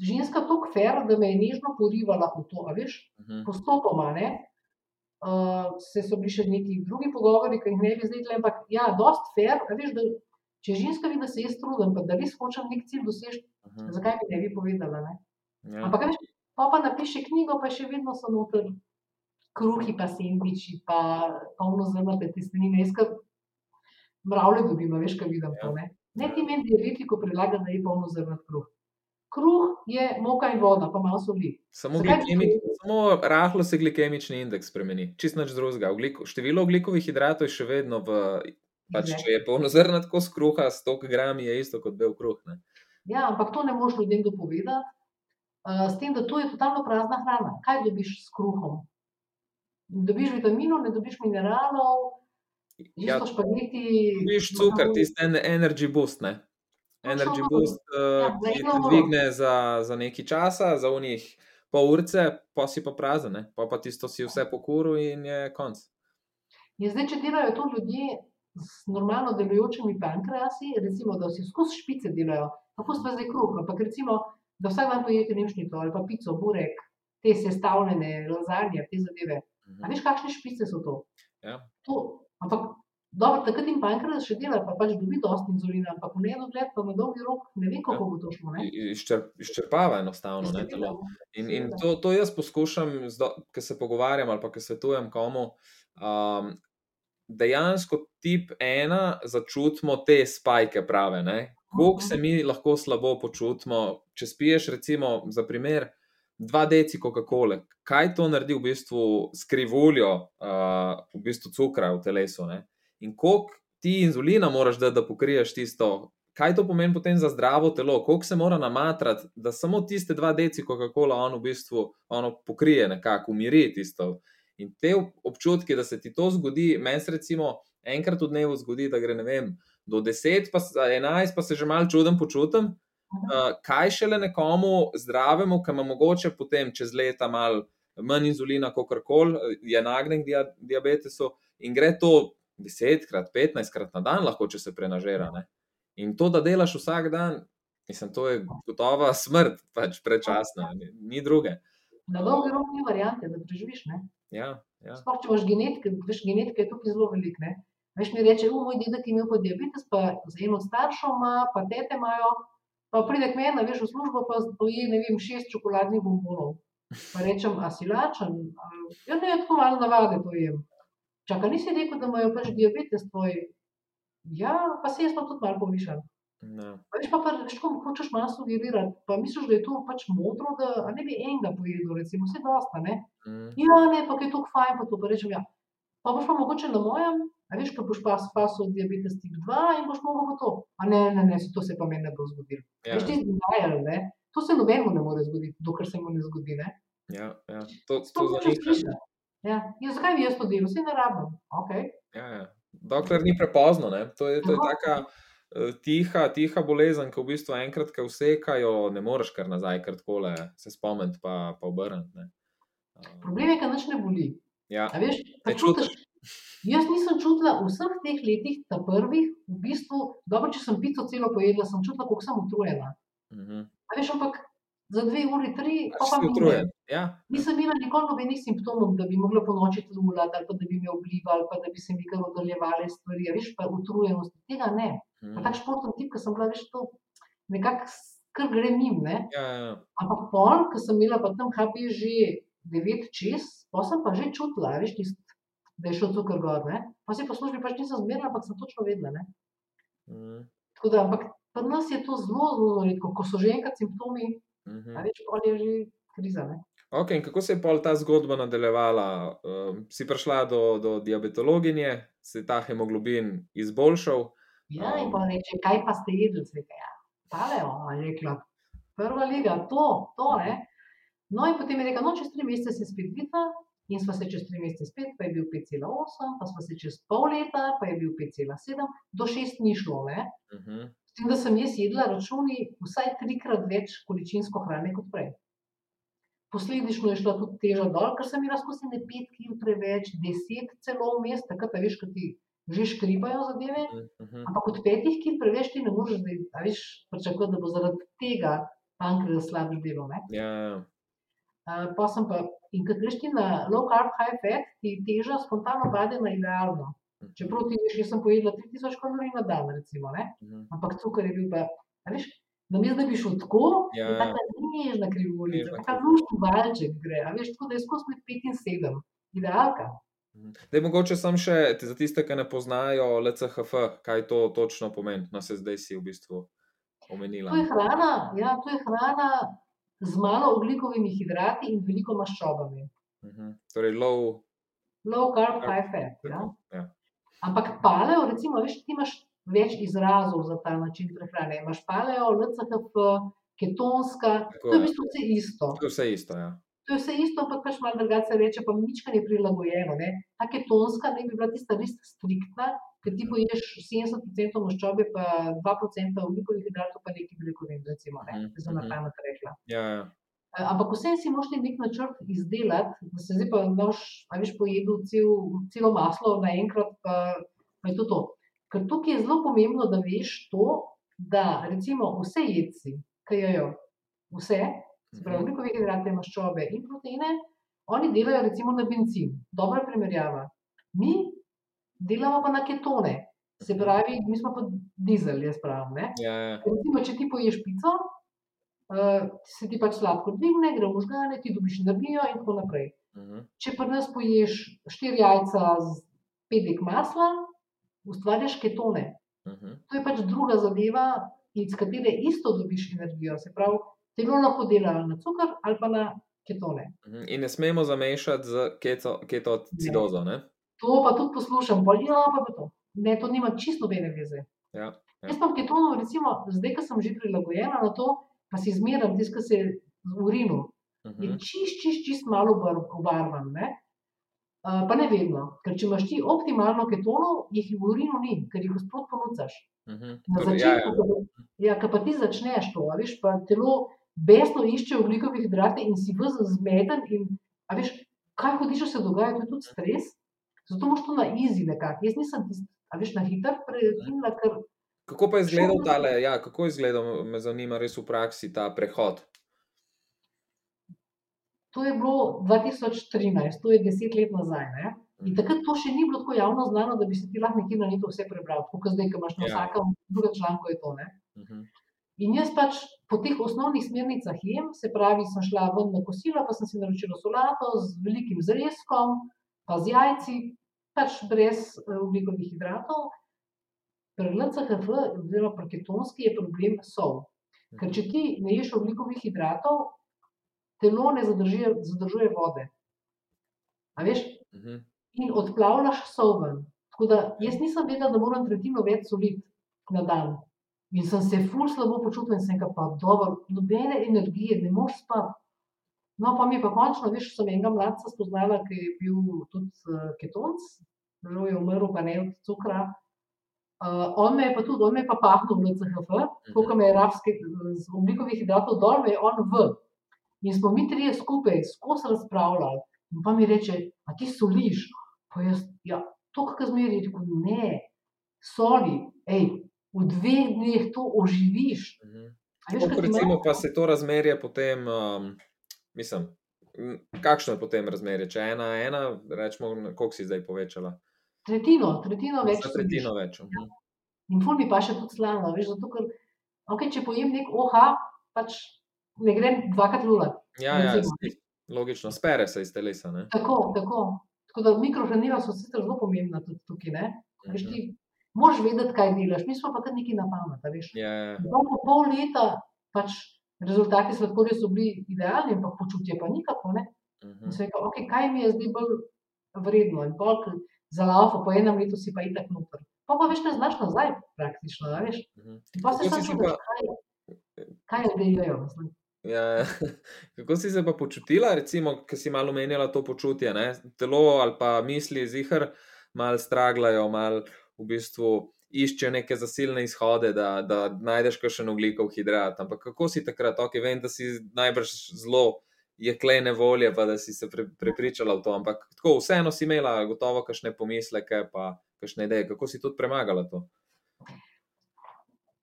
ženska tako fair, da me je nežno porivala v to. Veš, Mhm, postopoma. Ne? Uh, se so bili še neki drugi pogovori, ki jih ne bi zdaj rekli, ampak ja, dost fair. Veš, da, če ženska vidi, da se jaz trudim, pa da res hočem nek cilj doseči, mhm, zakaj bi ne bi povedala? Ne? ja. Ampak, veš, pa, pa napiše knjigo, pa še vedno so noter kruhi, pa sendviči, pa polno zrnate testenine. Jaz kar mravlje dobim, veš, kaj vidim to. Ne, ne ti meni diabetiko predlaga, da je polno zrnat kruh. Kruh je moka in voda, pa malo soli. Samo, Zakaj bi glikemi, to samo rahlo se glikemični indeks spremeni, čist nič drugega. Ogliko, število oglikovih hidratov je še vedno v. Pač, če je polnozrnat kos kruha, 100 grami je isto kot bel kruh. Ne? Ja, ampak to ne moreš ljudem dopovedati. S tem, da to je totalno prazna hrana. Kaj dobiš s kruhom? Dobiš vitaminov, ne dobiš mineralov, Ja, špageti. Viš cukor, tisti en- energy boost. Ne? Energy boost uh, Ja, ti dvigne za, za nekaj časa, za unih pol urce, pa si pa prazen, ne? pa pa tisto si vse pokuril in je konc. In zdaj, če delajo to ljudje z normalno delujočimi pankreasi, recimo, da vsi skozi špice delajo, tako smo zdaj kruh, ampak recimo, da vsak dan pojete nemšnito ali pa pico, burek, te sestavljene, lazanje, te zadeve. A Mhm. veš, kakšne špice so to? Ja. to ampak dobro, takrat jim pankreas še dela, pa pač dobi dosti inzulina, ampak v nedogled pa na dolgi rok ne vem, kako bo to šlo. Izčrp, izčrpava enostavno ne, telo. In, in to, to jaz poskušam, ko se pogovarjam ali pa ko svetujem komu. Um, dejansko tip ena začutimo te spajke prave. Ne? Koliko se mi lahko slabo počutimo, če spiješ, recimo, za primer, dva deci Coca-Cola, kaj to naredi v bistvu s krivuljo, uh, v bistvu cukra v telesu. Ne? In koliko ti inzulina moraš dati, da pokriješ tisto. Kaj to pomeni potem za zdravo telo, koliko se mora namatrati, da samo tiste dva deci Coca-Cola on v bistvu ono pokrije, nekako umiri tisto. In te ob- občutki, da se ti to zgodi, meni se recimo enkrat v dnevu zgodi, da gre ne vem, do 10, pa s- 11, pa se že malo čuden počutim. Uh, kaj šele nekomu zdravemu, ki ima mogoče potem čez leta malo manj inzulina, kot koli, je nagnjen k dia, diabetesu in gre to 10krat, 15krat na dan, lahko če se prenažera. Ne? In to, da delaš vsak dan, mislim, to je gotova smrt, pač prečasna, ni, ni druge. Na dolgi rok ni variante, da preživiš. Ne? Ja, ja. Sploh če imaš genetike, veš, genetika je tukaj zelo velika. Veš mi reče, "U, moj dedek je imel pa diabetes, pa z eno ima, pa tete imajo, pa pride k meni, veš, v službo pa poje, ne vem, šest čokoladnih bombonov. Pa rečem, a si lačen? Ja, ne, tako malo navade to jem. Čaka, nisi rekel, da imajo pač diabetes tvoj? Ja, pa se jaz pa tudi malo povišam. A Veš pa, pa veš, ko hočeš malo sugerirati, pa misliš, da je to pač modro, da ne bi enega pojedel, recimo, vse dosta, ne? Mm, Ja, ne, pa je to fajn, pa to pa rečem, ja. Pa boš pa mogoče na mojem, a veš, ko boš pa spasil diabetes tip 2 in boš mogel pa to. A ne, ne, ne, to se pa meni ne bo zgodilo. ja, Veš, ti zdajal, ne? To se nobenemu ne more zgoditi, dokler se mu ne zgodi, ne? ja, ja. To, to za hočeš slišati. Ja, ja, zakaj bi jaz to delal, vse ne rabim. Okay. Ja, ja. Dokler ni prepozno, ne? to je, to je taka eh, tiha, tiha bolezen, ki v bistvu enkrat, ko vsekajo, ne moreš kar nazaj, kar takole se spomniti, pa, pa obrniti. Um, Problem je, da nič ne boli. Ja, A veš, pa Ne čutiš. Jaz nisem čutila v vseh teh letih, ta prvih, v bistvu, dobro, če sem pico celo pojedla, sem čutila, koliko sem utrujena. mhm. A veš, ampak za dve uri, tri, pa Pač pa mine. utrujen. Ja, Nisem imela nikoli nobenih simptomov, da bi mogla po noči tlulati, ali pa da bi me oblival, ali pa da bi se mi kar oddaljevale stvari, a veš, pa utrujenost. Tega ne. Pa mhm. tak športni tip, ki sem bila, veš, to nekako kar gre mim, ne. ja, ja. Ampak pol, ko sem imela pa tam HP že devet čez, pa sem pa že čutila, veš, tist, da je šel cukor gor, ne. Pa si po službi pač nisem zmerila, ampak sem točno vedela, ne. Mhm. Tako da, ampak pri nas je to zelo, zelo redko, ko so že enkrat simptomi, Mhm. a veš, pol je že kriza, ne. Ok, in kako se je pol ta zgodba nadaljevala? Um, si prišla do, do diabetologinje, se je ta hemoglobin izboljšal. Ja, in Um. pa reče, kaj pa ste jedli, sem rekla, ja, paleo, je rekla, prva liga, to, to, ne. No in potem je rekla, no, čez tri mesece se spet vidva in sva se čez tri mesece spet, pa je bil 5,8, pa sva se čez pol leta, pa je bil 5,7, do šest ni šlo, ne. Mhm. S tem, da sem jaz jedla računi vsaj trikrat več količinsko hrane kot prej. Posledično je šla tudi teža dol, ker sem imela skozi ne pet kil preveč, deset celo vmes, takrat, veš, ko ti že škribajo zadeve. Mhm. Ampak od petih kil preveč ti ne moreš, zdaj, veš, pričakovati, da bo zaradi tega pankreas slabš delo. Ne? Ja, ja. Uh, pa sem pa, in ko greš ti na low carb, high fat, ti teža spontano pade na idealno. Mhm. Čeprav ti veš, jaz sem pojedla 3000 kalorij na dan, recimo, ne? Mhm. ampak cukor je bil pa, veš, namesto da bi šel tako, Ja, je taka nežna taka krivuljica. lušni valček gre, a veš, tako da je skozi med 5 in 7, idealka. Dej, mogoče sem še za tiste, ki ne poznajo LCHF, kaj to točno pomeni. No, se zdaj si v bistvu omenila. To je hrana, ja, to je hrana z malo oglikovimi hidrati in veliko maščobami. Mhm. Torej, low. Low carb, Ja, high fat. Ja? Ja. Ampak paleo, recimo, veš, ti imaš več izrazov za ta način prehrane. Imaš paleo, LCHF, ketonska, Tako to je v je. bistvu vse isto. To je vse isto. Ja. To je vse isto, ampak pač malo drugače se reče, pa mičkanje prilagojeno. Ne? Ta ketonska ne bi bila tista res striktna, ker ti poješ 70% maščobe, pa 2% oglikovih hidratov, pa nekaj beljakovin, recimo, ne, Mhm, za na mhm. pamet rekla. Ja, ja. Eh, Ampak vsem si moraš nek načrt izdelati, da se zdaj pa noš, a veš, pojedel cel, celo maslo naenkrat, pa, pa je to to. Ker tukaj je zelo pomembno, da veš to, da recimo vse jedci, ki jejo vse, se pravi, Mhm. ogljikove hidrate, maščobe in proteine, oni delajo recimo na bencin. Dobra primerjava. Mi delamo pa na ketone. Se Mhm. pravi, mi smo pa dizel, jaz pravim. Ne? Ja, ja. Recimo, če ti poješ pico, uh, se ti pač sladko dvigne, gre v možgane, ti dobiš energijo in tako naprej. Mhm. Če pri nas poješ štiri jajca z pet dek masla, ustvariš ketone. Mhm. To je pač druga zadeva, iz katere isto dobiš energijo. Se pravi, telo lahko dela na cukor ali pa na ketone. Mhm. In ne smemo zamešati z keto, ketocidozo. Ne? To pa tudi poslušam, pa ja, pa je to. Ne, to nima čisto nobene veze. Ja, ja. Jaz imam ketonov, recimo, zdaj, ko sem že prilagojena na to, pa si zmeram tisto, kar se v urinu, je Mhm. čist, čist, čist malo obar- obarvan. Ne? Uh, pa ne vedno, ker če imaš ti optimalno ketonov, jih v urinu ni, ker jih sprot ponucaš. Mhm. Na Torej, ja, začetku, ja. ko pa- ja, ko pa ti začneš to, veš, pa telo besno išče ogljikove hidrate in si vse zmeden. In, veš, kaj hodiš, se dogaja, to je tudi stres. Zato moš to na izi nekako. Jaz nisem tisti, a veš, na hiter prekinila, ker Kako pa je izgledal Šel- tale, ja, kako je izgledal, me zanima res v praksi ta prehod? to je bilo 2013, to je deset let nazaj. Ne? In takrat to še ni bilo tako javno znano, da bi se ti lahko nekje na netu vse prebral, tako kot zdaj, ki imaš na Ja. vsakem drugem članku je to. Ne? Mhm. In jaz pač po teh osnovnih smernicah jem, se pravi, sem šla ven na kosilo, pa sem si naročila solato z velikim zrezkom, pa z jajci, pač brez eh, ogljikovih hidratov. Pri LCHF, oziroma pri ketonski, je problem sol. Ker če ti ne ješ ogljikovih hidratov, telo ne zadržuje, zadržuje vode. A veš, Mhm. in odplavljaš sol ven. Tako da jaz nisem vedela, da moram tretjino več soliti na dan. In sem se ful slabo počutila in sem rekla, pa dobro, nobene energije, ne moreš spati. No, pa mi je pa končno, veš, sem enega mladca spoznala, ki je bil tudi uh, ketonc, žal je umrl, pa ne od cukra. Uh, on me je pa tudi, on me je pa pahnil v CHF, tako kot me je rafski z oglikovih hidratov dol, me je on v. In smo mi trije skupaj skozi razpravljali. In pa mi reče, a ti soliš? Pa jaz, ja, to, kar zmeri, rekel, ne, soli, ej, v dveh dneh to oživiš. Mhm. Veš, recimo manjka? pa se to razmerje potem, um, mislim, kakšno je potem razmerje? Če ena, ena, rečemo, koliko si zdaj povečala? Tretjino, tretjino več. Za tretjino več. mhm. In ful mi pa še tudi slano, veš, zato ker, okay, če pojem nek OH, pač ne grem dvakrat lulat. Ja, ja, si- logično, spere se iz telesa. Ne? Tako, tako. Tako da mikrohranila so sicer zelo pomembna tudi tukaj, ne? Veš, Mhm. ti moraš vedeti, kaj delaš, mi smo pa kar neki na pamet, veš. Ja, ja. Po pol leta pač rezultati sladkorja so bili idealni, ampak počutje pa nikako, ne. Mhm. In sem rekel, okay, kaj mi je zdaj bolj vredno. In pol, za laufa po enem letu si pa itak noter. Pa pa več ne znaš nazaj praktično, veš. Mhm. In pa se sam pa- kaj, kaj ljudje jejo. Ja, ja. Kako si se pa počutila, recimo, ker si malo omenjala to počutje? Ne? Telo ali pa misli zihar malo straglajo, malo v bistvu iščejo neke zasilne izhode, da, da najdeš kakšen oglikov hidrat. Ampak kako si takrat, ok, vem, da si najbrž zelo jeklene volje, pa da si se pre, prepričala v to, ampak tako vseeno si imela gotovo kakšne pomisleke, pa kakšne ideje, kako si tudi premagala to.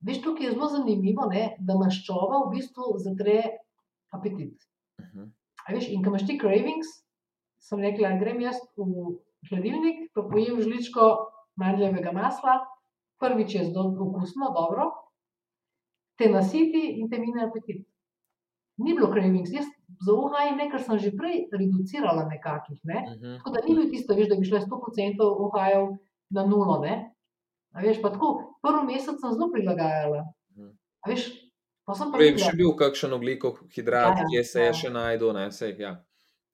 Veš, tukaj je zelo zanimivo, ne, da maščoba v bistvu zatre apetit. Uh -huh. A veš, in ko imaš ti cravings, sem rekla, grem jaz v hladilnik, pa pojem žličko mandljevega masla, prvič je zelo okusno, dobro, te nasiti in te mine apetit. Ni bilo cravings, jaz za ohaj nekaj sem že prej reducirala nekakih, ne. Uh -huh. Tako da ni bil tisto, veš, da bi šla 100% ohajev na nulo, veš, pa tako, prvi mesec sem zelo prilagajala. Mhm. A veš, pa sem pa je videla, še bil kakšen oglikov hidrat, Ja, ja, kje se je ja. še najdel, ne, sej, ja.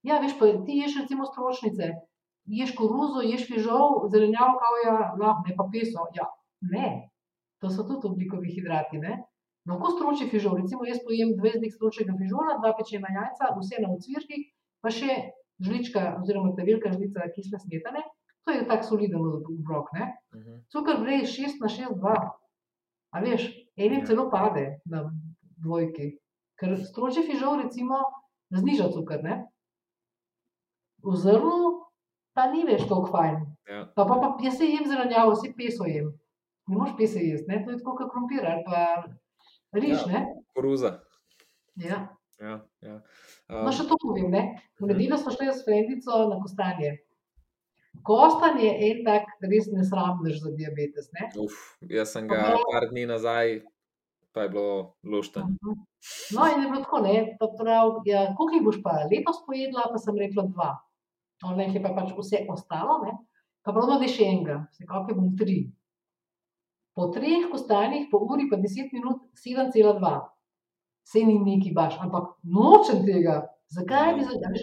Ja, veš, pa ti ješ recimo stročnice, ješ koruzo, ješ fižol, zelenjavo, kavja, no, ne pa peso. Ja, ne, to so tudi ogljikovi hidrati. Ne? Lahko stroči fižol, recimo jaz pojem 20 dek stročega fižola, dva pečena jajca, vse na ocvirkih, pa še žlička oziroma ta velika žlica kisle smetane To je tak soliden obrok. ne. Mhm. Cukor gre iz 6 na 6, 2. A veš, enim Ja. celo pade na dvojki. Ker stročji fižol, recimo, zniža cukor. Ne? V zrnu pa ni več tako fajn. Ja. Pa, pa, pa jaz se jem zelenjavo, vse peso jem. Ne moreš pese jesti, ne? to je tako kot krompir ali pa riž. Ja. Koruza. Ja. Ja, ja. No, Um, še to povem. Ne? V Mhm. nedeljo smo šli s frendico na kostanje. Kostanje je en tak res nesramnež za diabetes. Ne? uf, jaz sem ga par dni nazaj, pa je bilo lušten. Mhm. No, in je bilo tako, ne, pa prav, ja, koliko jih boš pa letos pojedla, pa sem rekla dva. Ona jih je pa pač vse ostalo, ne, pa pravno da še enega, vsekakor bom tri. Po treh kostanjih, po uri pa 10 minut, 7,2. Se ni neki baš, ampak nočem tega. Zakaj bi zdaj? veš,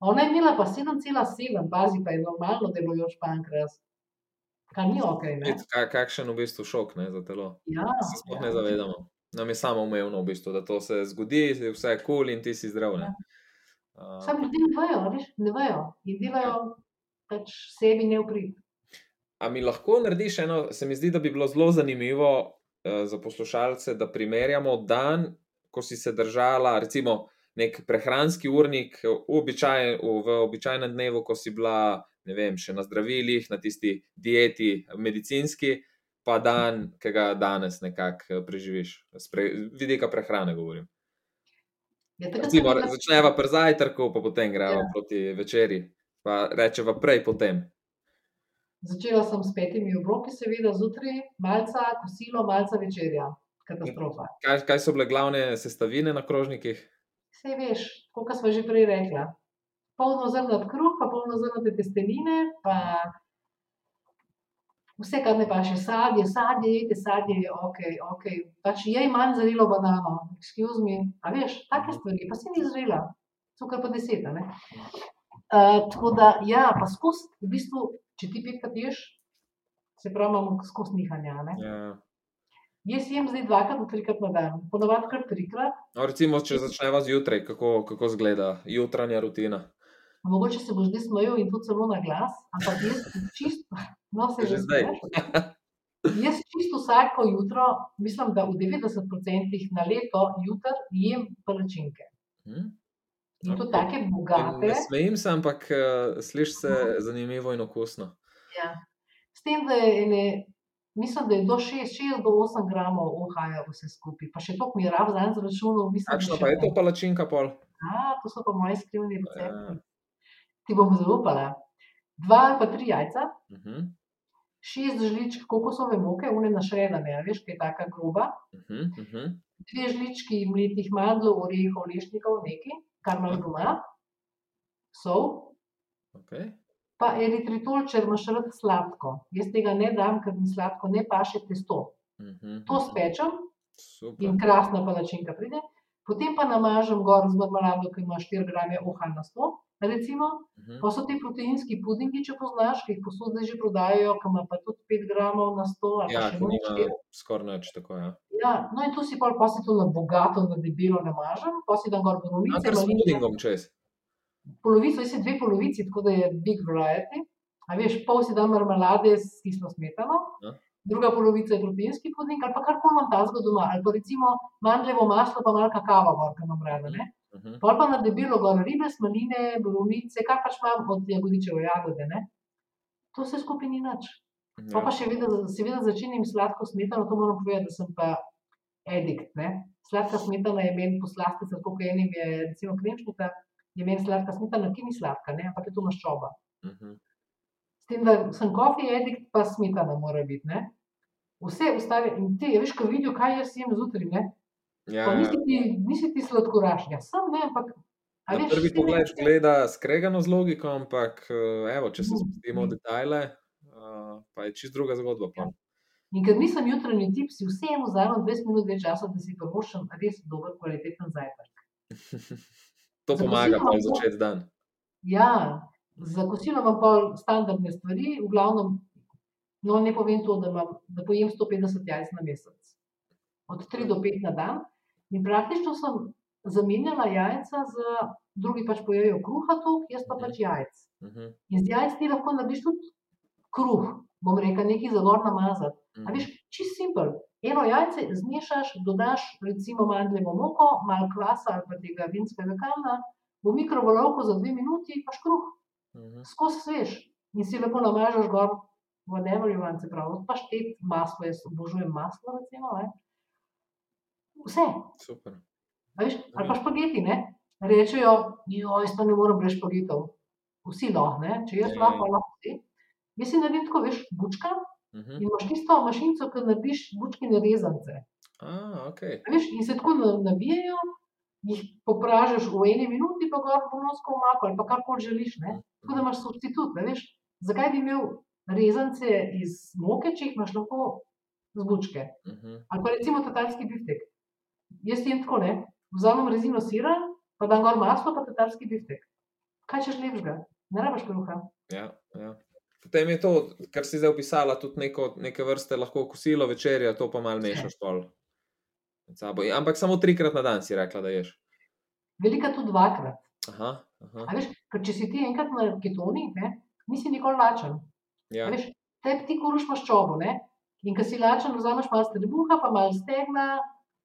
Ona je imela pa 7,7, pazi, pa je normalno delujoč pankras. Kar ni ok. Ne? Spet, ka- Kakšen v bistvu šok ne, za telo. Ja, Se sploh ja. ne zavedamo. Nam je samo umevno, v bistvu, da to se zgodi, vse je kul cool in ti si zdrav. ne. Uh, Sam ljudje ne vejo, veš, ne vejo in delajo pač sebi neuprit. A mi lahko narediš eno, se mi zdi, da bi bilo zelo zanimivo uh, za poslušalce, da primerjamo dan, ko si se držala, recimo, nek prehranski urnik v, običaj, v, običajnem dnevu, ko si bila, ne vem, še na zdravilih, na tisti dieti medicinski, pa dan, ki ga danes nekako eh, preživiš, pre, vidika prehrane govorim. Ja, Recimo, imela- začneva pri zajtrku, pa potem gremo Ja. proti večerji, pa rečeva prej potem. Začela sem s petimi obroki, seveda zjutraj, malce kosilo, malce večerja. Katastrofa. Kaj, kaj so bile glavne sestavine na krožnikih? Vse veš, kot smo že prej rekla. Polno zrnat kruh, pa polno zrnate testenine, pa vse, kar ne paše, sadje, sadje, jete sadje, je ok, ok. Pač jej manj zrelo banano, excuse me. A veš, take stvari, pa si ni zrela, cukor pa deset. Uh, tako da, ja, pa skozi, v bistvu, če ti petkrat ješ, se pravi, imamo skozi nihanja. ne. Ja. Jaz jem zdaj dvakrat trikrat na dan, ponovadi kar trikrat. No, recimo, če začneva zjutraj, kako, kako zgleda jutranja rutina. Mogoče se boš zdaj smejal in to celo na glas, ampak jaz čisto, no se Že že zdaj. Jaz čisto vsako jutro, mislim, da v 90% na leto jutr jem palačinke. Hm? In to take bogate. Ne smejim se, ampak uh, sliši se zanimivo in okusno. Ja. S tem, da je ene, mislim, da je do 6, 6 do 8 gramov ohaja vse skupaj. Pa še to mi rab zanj zračunal. Kakšna pa je to palačinka pol? A, to so pa moji skrivni Ja. recepti. Ti bom zaupala. Dva ali pa tri jajca, Uh -huh. šest žličk kokosove moke, une našredane, a veš, kaj je taka groba, Uh -huh. Uh -huh. dve žlički mletih mandlov, orehov, lešnikov, nekaj, kar imaš doma, sol, Okay. pa eritritol, če imaš rad sladko. Jaz tega ne dam, ker mi sladko ne paše testo. Uh -huh. To spečem Super. in krasna palačinka pride. Potem pa namažem gor z marmelado, ki ima 4 grame oha na 100, recimo. Uh -huh. Pa so ti proteinski pudingi, če poznaš, ki jih posod zdaj že prodajajo, ki ima pa tudi 5 gramov na 100 ali Ja, pa še 4. skoraj nič tako. Ja. Ja, no in tu si pol, pa si to na bogato, na debelo namažem, pa si dam gor borovnice, kar s pudingom čez. polovico, jaz si dve polovici, tako da je big variety. A veš, pol si dam marmelade s kislo smetano, Ja. Druga polovica je proteinski puding ali pa karkoli imam tazga doma, ali pa recimo mandljevo maslo, pa malo kakava gor, ki imam rada, ne. Uh -huh. Pol pa na debelo gor ribe, smaline, borovnice, kar pač imam od jagodičeve jagode, ne. To se skupaj ni nič. Pa Ja. pa še vedno, seveda začenjam s sladko smetano, to moram povedati, da sem pa edikt. Ne? Sladka smetana je meni poslastica, tako kot enim je recimo kremšnica, je meni sladka smetana, ki ni sladka, ne? ampak je to maščoba. Uh -huh. Tem, da sem kofi edikt, pa smetana mora biti. Ne? Vse ostale, in ti, a veš, ko vidijo, kaj jaz jem zjutraj, ne? Ja, Pa ja. nisi ti, nisi ti sladkoraš, ja, sem ne, ampak. Na veš, prvi pogled gleda skregano z logiko, ampak eh, evo, če se Mm, spustimo v detajle, uh, pa je čist druga zgodba. Ja. pol. In ker nisem jutranji tip, si vseeno vzamem 20 minut več časa, da si prvoščem res dober, kvaliteten zajtrk. To pomaga lahko- začeti dan. Ja, za kosilo imam pol standardne stvari, v glavnem, no ne povem to, da, imam, da pojem 150 jajc na mesec. Od 3 do 5 na dan. In praktično sem zamenjala jajca z, drugi pač pojejo kruha tok, jaz pa pač jajc. Uh -huh. In z jajc ti lahko narediš tudi kruh, bom rekel, nekaj za gor namazati. A Mhm. veš, čist simpel. Eno jajce zmešaš, dodaš recimo mandljevo moko, malo kvasa ali pa tega vinskega kamna, v mikrovalovko za dve minuti, pa škruh, Mhm. skozi svež. In si lepo namažeš gor, whatever you want, se pravi, paštet, maslo, jaz obožujem maslo, recimo, ne. Vse, Super. veš, ali pa špageti, ne. Rečejo, joj, jaz pa ne morem brez špagetov. Vsi lahko, ne, če jaz Ja, ja. lahko, lahko vsi. Jaz si naredim tako, veš, bučka Mhm. in imaš tisto mašinico, ki narediš bučkine rezance. A, ok. A Veš, in se tako na- navijajo, jih popražiš v eni minuti, pa gor ponosko omako ali pa karkoli želiš. Ne? Tako da imaš substitut. ne Veš, zakaj bi imel rezance iz moke, če jih imaš lahko z bučke? Mhm. Ali pa recimo tatarski biftek. Jaz jem tako, ne? Vzamem rezino sira, pa dam gor maslo, pa tatarski biftek. Kaj češ lepšega? Ne rabiš kruha. Ja, ja. Potem je to, kar si zdaj opisala, tudi neko, neke vrste lahko kosilo, večerja, to pa malo mešaš pol. Sabo. Ampak samo trikrat na dan si rekla, da ješ. Velika tudi dvakrat. Aha, aha. A veš, ker če si ti enkrat na ketoni, ne, nisi nikoli lačen. Ja. A Veš, te ti kuruš maščobo, ne? In ko si lačen, vzameš malo strebuha, pa malo stegna,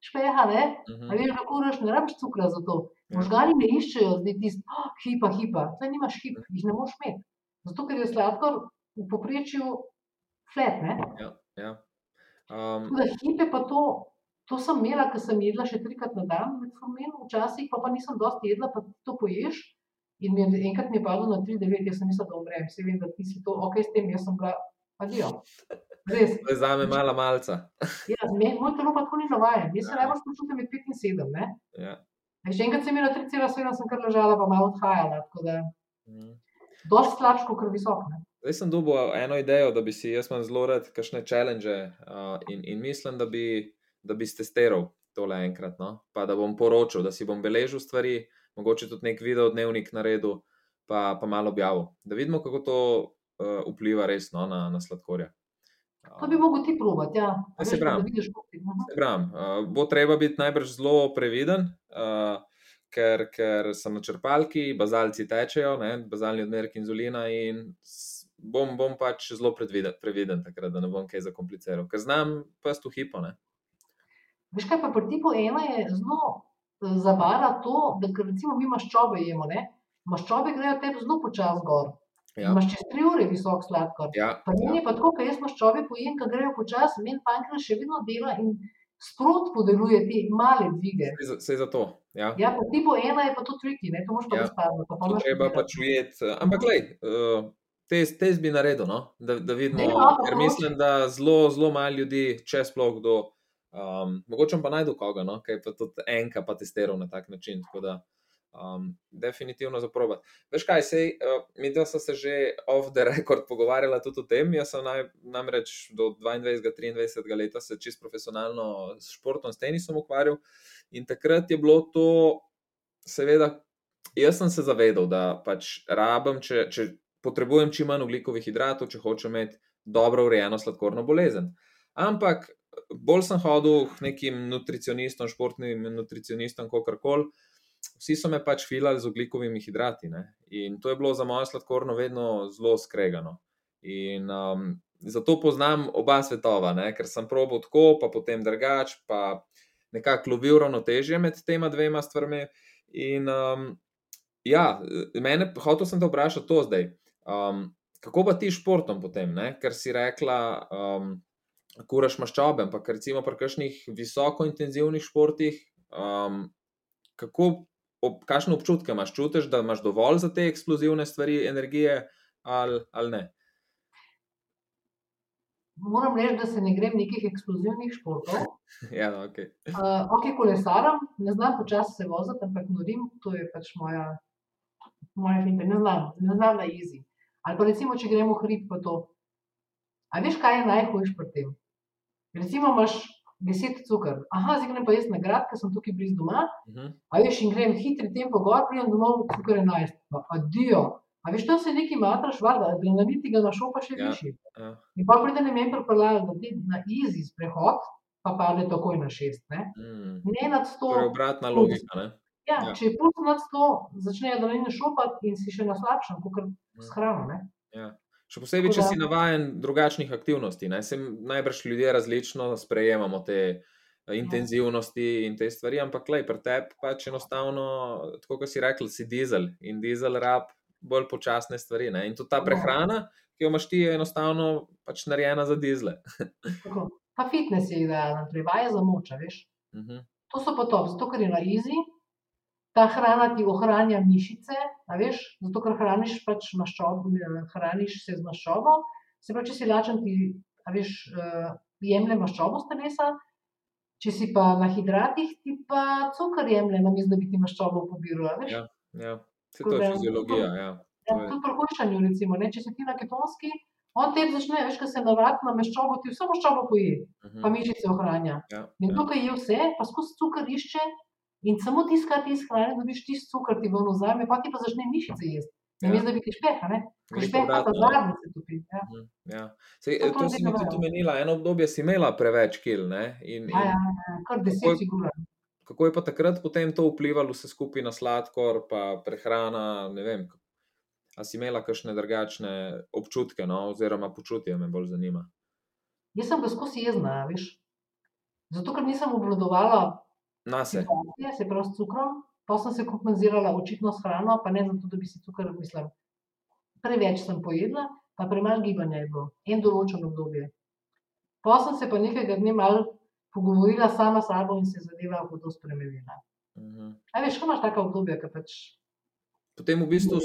špeha, ne? Mhm. A veš, da kuruš, ne rabiš cukra za to. Ja. Možgani ne iščejo zdaj tisti, oh, hipa, hipa. Zdaj nimaš hip, jih ne moreš imeti. Zato, ker je sladkor v poprečju flat, ne? Ja, ja. Um, Tako da hipe pa to, to sem imela, ker sem jedla še trikrat na dan med formenom, včasih pa, pa nisem dosti jedla, pa to poješ. In mi je, enkrat mi je padlo na 3,9, jaz sem mislila, da umrem. Vsi vem, da ti si to, ok, s tem, jaz sem bila, adijo. Res. to je zame mala malca. Ja, me, moj telo pa tako ni navajen. Jaz se Ja. najbolj počutim med 5 in 7. Ne? Ja. A Še enkrat sem imela 3,7, sem kar ležala, pa malo odhajala. Tako da, Mhm. dosti slabš, kot visok. Ne? Zdaj sem dobil eno idejo, da bi si jaz imel zelo rad kakšne challenge uh, in, in mislim, da bi, da bi testiral tole enkrat. No? Pa da bom poročal, da si bom beležil stvari, mogoče tudi nek video dnevnik naredil, pa, pa malo objavil. Da vidimo, kako to uh, vpliva res no, na, na sladkorje. To bi mogel ti probati, ja. Ja, saj veš, pa pravim. Da vidiš, koliko ti. Uh, bo treba biti najbrž zelo previden, uh, ker, ker so na črpalki, bazalci tečejo, ne, bazalni odmerek inzulina in s- bom, bom pač zelo predviden, previden, takrat, da ne bom kaj zakompliciral, ker znam past v hipo. Ne. Veš kaj pa pri tipu ena je zelo eh, zavara to, da ker recimo mi maščobe jemo, ne? Maščobe grejo tebi zelo počasi gor. Ja, Imaš čez tri ure visok sladkor. ja, Pa meni je pa tako, ker jaz maščobe pojem, ki grejo počasi, meni pankreas še vedno dela in sprot podeluje te male dvige. Za- saj zato. Ja. Ja, po tipu ena je pa to triki, ne, to moš pa Ja. ja. razpadlo. Pa, pa treba pač ujeti. eh, Ampak, glej, uh, test, test bi naredil, no? da, da vidimo. Daj, no, ker pa mislim, da zelo, zelo malo ljudi, če sploh kdo, um, mogoče pa najdu koga, no? kaj pa tudi enka pa testiral na tak način. Da, um, definitivno zaprobati. Veš kaj, sej, uh, mi dva sva se že off the record pogovarjala tudi o tem. Jaz sem naj, namreč do 22-23 leta se čist profesionalno s športom, s tenisom ukvarjal in takrat je bilo to, seveda, jaz sem se zavedal, da pač rabim, če, če potrebujem čim manj ugljikovih hidratov, če hočem imeti dobro urejeno sladkorno bolezen. Ampak bolj sem hodil k nekim nutricionistom, športnim nutricionistom, kako koli. Vsi so me pač filali z ugljikovimi hidrati. Ne? In to je bilo za mojo sladkorno vedno zelo skregano. In um, zato poznam oba svetova, ne? ker sem probil tako, pa potem drugač, pa nekako lovil ravnotežje med tema dvema stvarmi. In um, ja, mene, hotel sem te vprašati to zdaj. Um, kako pa ti s športom potem, ne? ker si rekla, um, kuraš maščobe, ampak recimo pri kakšnih visoko intenzivnih športih, um, kako, ob, kakšne občutke imaš? Čutiš, da imaš dovolj za te eksplozivne stvari, energije ali, ali ne? Moram reči, da se ne grem nekih eksplozivnih športov. ja, ok. Uh, ok, kolesaram, ne znam počasi se voziti, ampak norim, to je pač moja, moja finta, ne znam, ne znam na izi. Ali pa recimo, če gremo v hrib, pa to. A veš, kaj je najhujš pri tem? Recimo imaš 10 cukr, aha, zdaj grem pa jaz na grad, ker sem tukaj blizu doma, Mhm. a veš, in grem hitri tempo gor, pridem domov, cukr 11, pa adijo. A veš, tam se neki matraš, varda, adrenalin ti ga našopa še Ja, višji. ja. In pa pride ne meni pripeljati, da ti na izi sprehod, pa pade takoj na 6. Ne, Mm. ne nad 100. Torej, obratna logika. Ne? Ja, Ja. Če je puls nad 100, začne adrenalin šopati in si še na slabšem, kot s hrano. Ne? Ja. Še posebej, če si navaden drugačnih aktivnosti. Ne? Se najbrž ljudje različno sprejemamo te eh, intenzivnosti in te stvari, ampak lej, pri tebi pač enostavno, tako kot si rekel, si dizel in dizel rab bolj počasne stvari. Ne? In tudi ta Tako. prehrana, ki jo imaš ti, je enostavno pač narejena za dizle. Ta fitness je idealen, prevaja za moč, a veš. Mhm. To so pa top, zato ker je na izi, ta hrana ti ohranja mišice, veš, zato ker hraniš pač maščobo, hraniš se z maščobo. Se pravi, če si lačen, ti, veš, uh, jemlje maščobo z telesa, če si pa na hidratih, ti pa cukor jemlje, namesto da bi ti maščobo pobiral, a veš. Ja. Ja. Se to je fiziologija. Ja. Ja, tudi pri hujšanju, recimo, ne, če si ti na ketonski, on te začne, veš, ko se navadi na maščobo, ti vse maščobo poje, Mhm. pa mišice ohranja. Ja. In Ja. tukaj je vse, pa skozi cukor išče in samo tisti, kar ti iz hrane, dobiš tisti cukor, ti ven vzame, pa ti pa začne mišice jesti. Ja. Namesto da bi ti špeha, ne? Špeha pa ja. se topi. Ja. Mhm, Ja. Sej, To to, to si mi tudi omenila, eno obdobje si imela preveč kil. Ne? In, Ja, ja, in ja, kar deset figura. kako je pa takrat potem to vplivalo vse skupaj na sladkor, pa prehrana, ne vem. A si imela kakšne drugačne občutke, no? oziroma počutje, me bolj zanima. Jaz sem bila skozi jezna, veš. Zato, ker nisem obvladovala Nase. situacije, se pravi s cukrom, pa sem se kompenzirala očitno s hrano, pa ne zato, da bi si cukor, mislim, preveč sem pojedla, pa premalo gibanja je bilo, en določen obdobje. Pa sem se pa nekega dne malo pogovorila sama s sabo in se zadeva hudo spremenila. Mhm. A veš, ko imaš taka obdobja, ki pač Potem v bistvu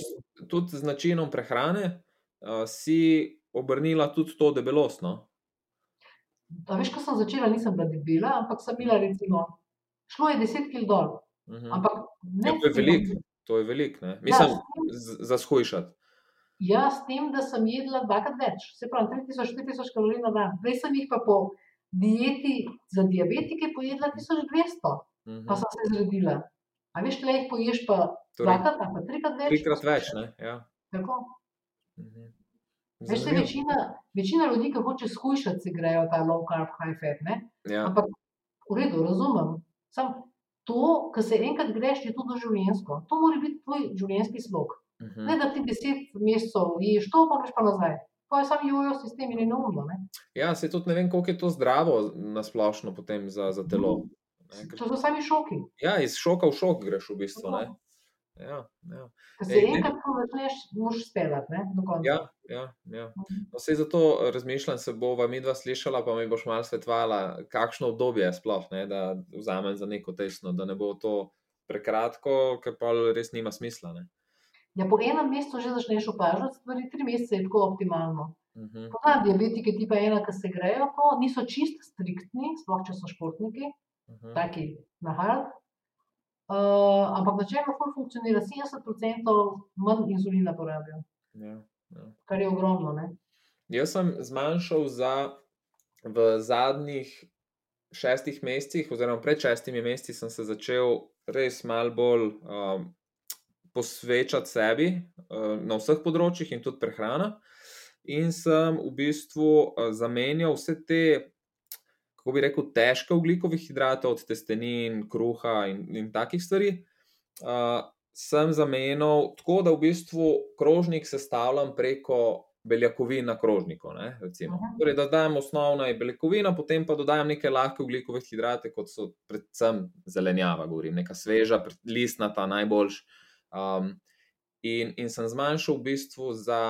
tudi z načinom prehrane uh, si obrnila tudi to debelost. No? A veš, ko sem začela, nisem bila debela, ampak sem bila recimo, šlo je 10 kg dol. Mhm. Ampak ne Ja, to je veliko, to je veliko. Ja, Mislim, s tem- za shujšati. Ja, s tem, da sem jedla dvakrat več, se pravi 3000-4000 kalorij na dan. Prej sem jih pa po dieti za diabetike pojedla 1200, Mhm. pa sem se zredila. A veš, tle jih poješ pa Torej, dvakrat pa trikrat več. trikrat več. Ne? Ja. Tako. Mhm. Veš, se večina, večina ljudi, ki hoče skušati, si grejo ta low carb, high fat. Ne? Ja. Ampak v redu, razumem. Sam to, kar se enkrat greš, je tudi življenjsko. To mora biti tvoj življenjski slog. Mhm. Ne, da ti deset mesecev ješ to, pa greš pa nazaj. To je samo jojo sistem in je neumno. Ne? Ja, se tudi ne vem, koliko je to zdravo na splošno potem za, za telo. Ne, ker- To so sami šoki. Ja, iz šoka v šok greš v bistvu. Ne? Ja, ja. Ko se enkrat to začneš, moraš speljati ne, do konca. Ja, ja, ja. No, sej zato eh, razmišljam, se bova mi dva slišala, pa mi boš malo svetovala, kakšno obdobje je sploh, ne, da vzamem za neko tesno, da ne bo to prekratko, ker pa res nima smisla. Ne. Ja, po enem mesecu že začneš opažati stvari, tri mesece je tako optimalno. Mhm. Poznam diabetike tipa ena, ki se grejo to, niso čist striktni, sploh če so športniki, Mhm. taki nahal. Uh, ampak načelno ful funkcionira 70% manj inzulina porabijo, Ja, ja. kar je ogromno. Ne? Jaz sem zmanjšal za v zadnjih šestih mesecih, oziroma pred šestimi meseci, sem se začel res malo bolj um, posvečati sebi uh, na vseh področjih in tudi prehrana. In sem v bistvu uh, zamenjal vse te, kako bi rekel, težke oglikovih hidratov, od testenin, kruha in, in takih stvari. Uh, sem zamenjal tako, da v bistvu krožnik sestavljam preko beljakovin na krožniku. Ne, recimo. Torej, da dam osnovna je beljakovina, potem pa dodajam neke lahke oglikove hidrate, kot so predvsem zelenjava, govorim, neka sveža, listnata, najboljš. Um, in, in sem zmanjšal v bistvu za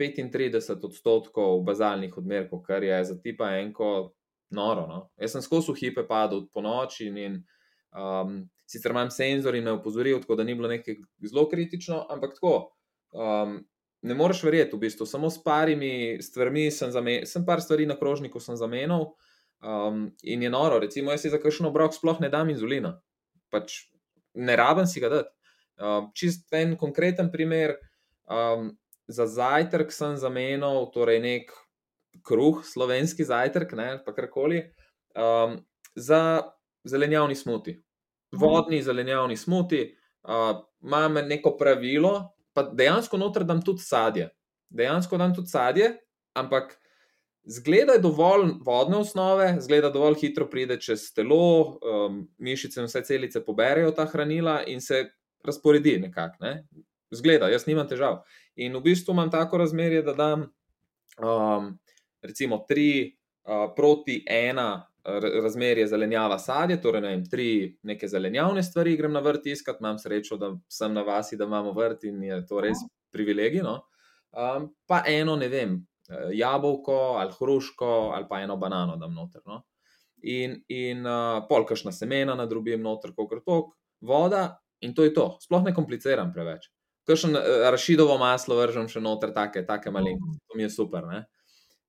35 odstotkov bazalnih odmerkov, kar je za tipa enko noro. No? Jaz sem skozi hipe padal po noči in, in um, sicer imam senzor in me opozoril, tako da ni bilo nekaj zelo kritično, ampak tako. Um, ne moreš verjeti, v bistvu, samo s parimi stvarmi sem zamenjal, sem par stvari na krožniku sem zamenjal um, in je noro. Recimo, jaz si za kakšen obrok sploh ne dam inzulina, pač ne rabim si ga dati. Um, čist en konkreten primer. Um, za zajtrk sem zamenjal torej nek kruh, slovenski zajtrk, ne, pa karkoli, um, za zelenjavni smuti. Vodni zelenjavni smuti, uh, imam neko pravilo, pa dejansko noter dam tudi sadje. Dejansko dam tudi sadje, ampak zgleda je dovolj vodne osnove, zgleda dovolj hitro pride čez telo, um, mišice in vse celice poberejo ta hranila in se razporedi nekako. Ne? zgleda, jaz nimam težav. In v bistvu imam tako razmerje, da dam um, recimo tri uh, proti ena. Razmerje zelenjava sadje, torej ne vem, tri neke zelenjavne stvari grem na vrt iskati, imam srečo, da sem na vasi, da imamo vrt in je to res privilegij. No? Um, pa eno, ne vem, jabolko ali hruško ali pa eno banano, da noter. No? In, in uh, polkašna semena na drugem noter, kot tok, voda in to je to. Sploh ne kompliciram preveč. Kakšen uh, rašidovo maslo vržem še noter, take, take malenkosti, to mi je super. Ne?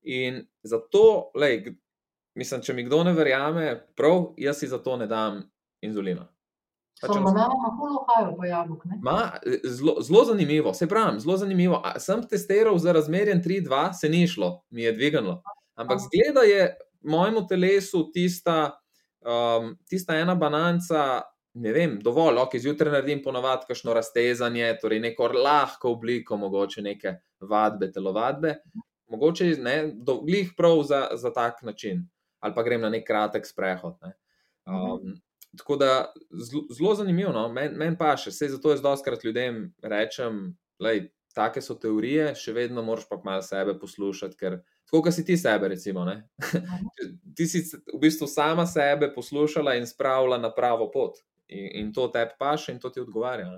In zato, lej, mislim, če mi kdo ne verjame, prav, jaz si zato ne dam inzulina. Samo na malo po jabolku. Zelo zanimivo, se pravi, zelo zanimivo. A, sem testiral za razmerjem 3-2, se ni šlo, mi je dvigalo. Ampak zgleda je mojemu telesu tista, um, tista ena bananca, ne vem, dovolj, ok, zjutraj naredim ponovadi kakšno raztezanje, torej neko lahko obliko, mogoče neke vadbe, telovadbe, mogoče ne, dolgih prav za, za tak način, ali pa grem na nek kratek sprehod. Ne. Um, tako da zelo zanimivo, no? meni men pa še, vse zato jaz doskrat ljudem rečem, da take so teorije, še vedno moraš pa malo sebe poslušati, ker tako, kot si ti sebe, recimo. ti si v bistvu sama sebe poslušala in spravila na pravo pot. In, in to tebi paše in to ti odgovarja.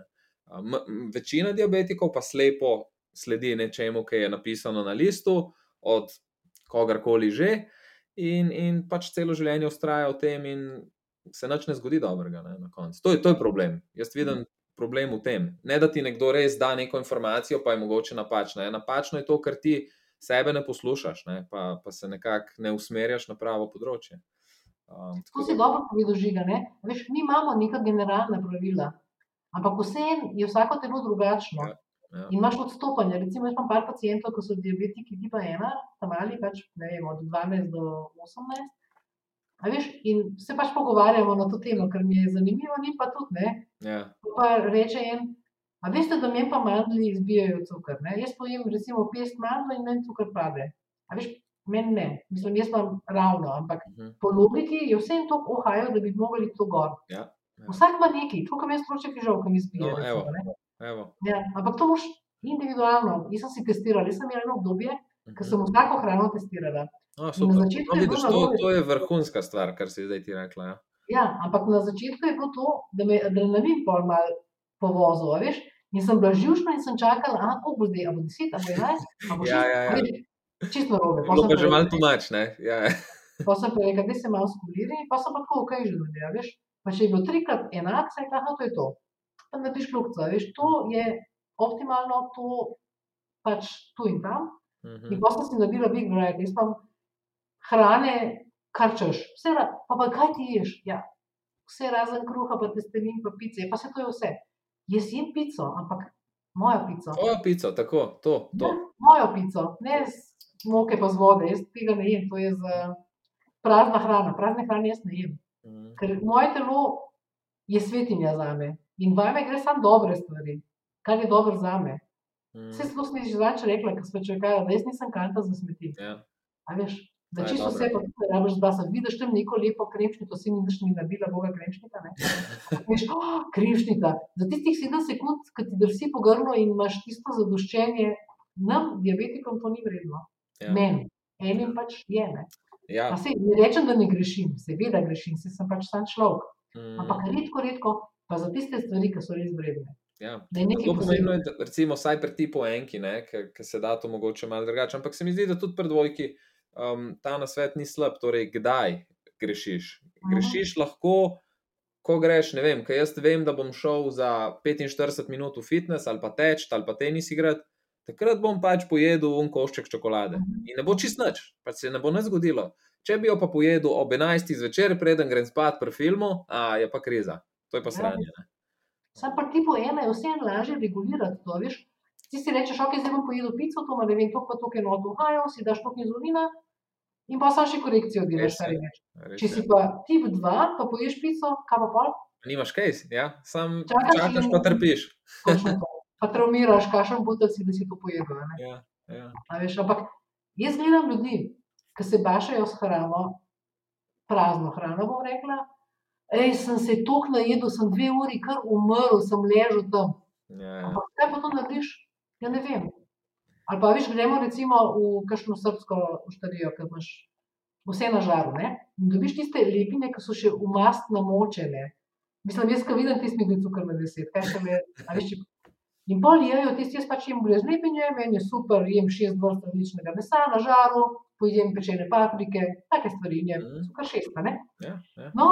M večina diabetikov pa slepo sledi nečemu, ki je napisano na listu, od kogarkoli že, in, in pač celo življenje ustraja v tem, in se nič ne zgodi dobrega ne, na koncu. To, to je problem. Jaz vidim problem v tem. Ne da ti nekdo res da neko informacijo, pa je mogoče napačna. Napačno je to, ker ti sebe ne poslušaš, ne, pa, pa se nekako ne usmerjaš na pravo področje. Um, tako si dobro povedal, žiga. Veš, mi imamo neka generalna pravila, ampak vseeno je vsako telo drugačno. Ja, ja. In imaš odstopanje. Recimo, jaz imam par pacijentov, ki so diabetiki tipa 1, tam ali pač ne vem, od 12 do 18. Veš, in se pač pogovarjamo na to temo, ker mi je zanimivo, ni pa tudi. Ja. Pa reče en, A veste, da meni pa mandli izbijajo cukor. Ne? Jaz pojem, recimo, pest mandla in meni cukor pade. A veš, meni ne. Mislim, jaz imam ravno, ampak uh mhm. -huh. po logiki je vse to ohajo, da bi mogli to gor. Ja, ja. Vsak ima neki, tako kot jaz stroček žal, ki mi zbija. No, evo, evo. Ja, ampak to moš individualno. Jaz sem si testiral, jaz sem imel eno obdobje, uh -huh. ko sem vsako hrano testirala. No, no, vidiš, to, to je vrhunska stvar, kar si zdaj ti rekla. Ja. Ja, ampak na začetku je bilo to, da me adrenalin pol mal povozil, veš. In sem bila živčna in sem čakala, da bo zdaj, ali bo 10, ali bo 11, ali bo 6. Ja, ja, ja. Čisto robe. Pa pa že malo tumač, ne? Ja. ja. Pa sem pa rekel, da se malo skuliri, pa sem pa tako, kaj že ne veš. Pa če je bil trikrat enak, se je rekel, to je to. Pa ne biš kljubca, veš, to je optimalno, to pač tu in tam. Uh -huh. In pa sem si naredila big break, jaz pa hrane, kar češ. Vse, pa, pa kaj ti ješ? Ja, vse razen kruha, pa testenin, pa pice, pa se to je vse. Jaz jem pico, ampak mojo pico. Mojo pico, tako, to. to. Ne, mojo pico, ne z moke pa z vode, jaz tega ne jem, to je za prazna hrana. Prazne hrane jaz ne jem. Mm. Ker moje telo je svetinja za me in vame gre samo dobre stvari, kar je dobro za me. Mm. Vse smo si že začeli rekla, ker smo čakali, da jaz nisem kanta za smeti. Ja. A veš, Da čisto vse pa tudi rabiš, se vidiš tam neko lepo kremšnito, si niš ni nabila, boga kremšnita. Veš, oh, kremšnita. Za tistih sedem sekund, ki ti drsi po grlu in imaš tisto zadoščenje, nam, diabetikom, to ni vredno. Ja. Meni, enim pač je. Ne, ja. se, ne rečem, da ne grešim, seveda grešim, se sem pač sam človek. Mm. Ampak redko, redko, pa za tiste stvari, ki so res vredne. Ja. To pomeni, da recimo vsaj pri tipu enki, ki se da to mogoče malo drugače. Ampak se mi zdi, da tudi pri dvojki um, ta nasvet ni slab. Torej, kdaj grešiš? Grešiš Aha. lahko, ko greš. Ne vem, kaj jaz vem, da bom šel za 45 minut v fitness ali pa teč ali pa tenis igrati. Takrat bom pač pojedel un košček čokolade in ne bo čist nič, pač se ne bo ne zgodilo. Če bi jo pa pojedel ob 11. zvečer, preden grem spat pri filmu, a je pa kriza, to je pa ja. sranje. Sam pa ti po ena je vse lažje regulirati to, veš. Ti si rečeš, ok, zdaj bom pojedel pico, to ima ne vem, to pa to, ki je noto, hajo, si daš to inzulina, in pa samo še korekcijo delaš. Če si pa tip 2, pa poješ pico, kaj pa pol? Nimaš kaj, ja, sam čakaš, čakaš pa trpiš. Pa traumiraš, kašem butel si, da si to pojedel. Ja, ja. Veš, ampak jaz gledam ljudi, ki se bašajo s hrano, prazno hrano, bom rekla. Ej, sem se tok najedel, sem dve uri kar umrl, sem ležal tam. Ja, ja. Ampak kaj pa to narediš? Ja, ne vem. Ali pa veš, gremo recimo v kakšno srpsko oštarijo, ker imaš vse na žaru. Ne? In dobiš tiste lepine, ki so še v mast namočene. Mislim, jaz, ko vidim tisti, mi gre cukor na deset. Kaj še me, a veš. In pol jejo tisti, jaz pač jem brez lepinje, meni je super, jem šest vrst različnega mesa na žaru, pojem pečene paprike, take stvari, in je Mhm. kar šest, ne? Ja, ja. No,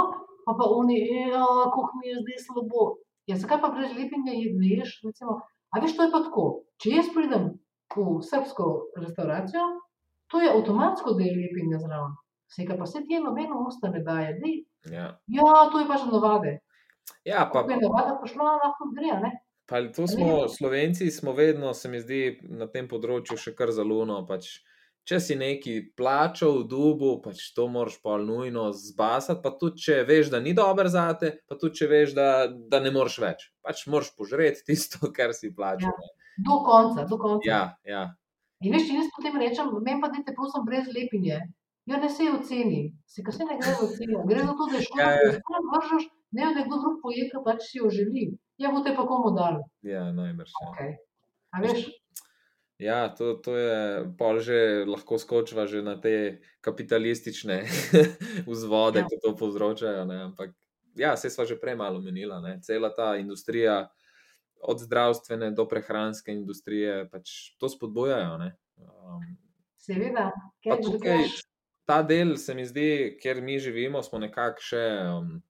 pa pa oni, ja, kako mi je zdaj slabo. Ja, zakaj pa brez je- ješ? Recimo, a veš, to je pa tako. Če jaz pridem v srbsko restavracijo, to je avtomatsko, da je lepinja zraven. Vsega pa se ti nobeno usta ne daje. Dej, Ja. ja, to je pač navade. ja, pa Ko je navada prišla, lahko gre, ne? Pa to smo, Slovenci smo vedno, se mi zdi, na tem področju še kar zaluno. Pač, če si neki plačal dubu, pač to moraš pa nujno zbasati. Pa tudi, če veš, da ni dober za te, pa tudi, če veš, da, da ne moreš več. Pač moraš požreti tisto, kar si plačal. ne. Do konca, do konca. Ja, ja. In veš, jaz potem rečem, meni pa dajte prosim brez lepinje. Ja, ne se je oceni, se ka se ne gre v oceno. Gre za to, da je škoda, Ja, da ja. jo stran vržeš, ne da nekdo drug poje, ki pač si jo želi. Ja, bo te pa komu dal. ja najbrž. Ja. Okay. A veš, Ja, to, to je pol že lahko skočiva že na te kapitalistične vzvode, Ja. ki to povzročajo. Ne? Ampak ja, se sva že prej malo menila. Ne? Cela ta industrija, od zdravstvene do prehranske industrije, pač to spodbujajo. ne. Um, seveda, the tukaj ta del se mi zdi, ker mi živimo, smo nekako še. Um,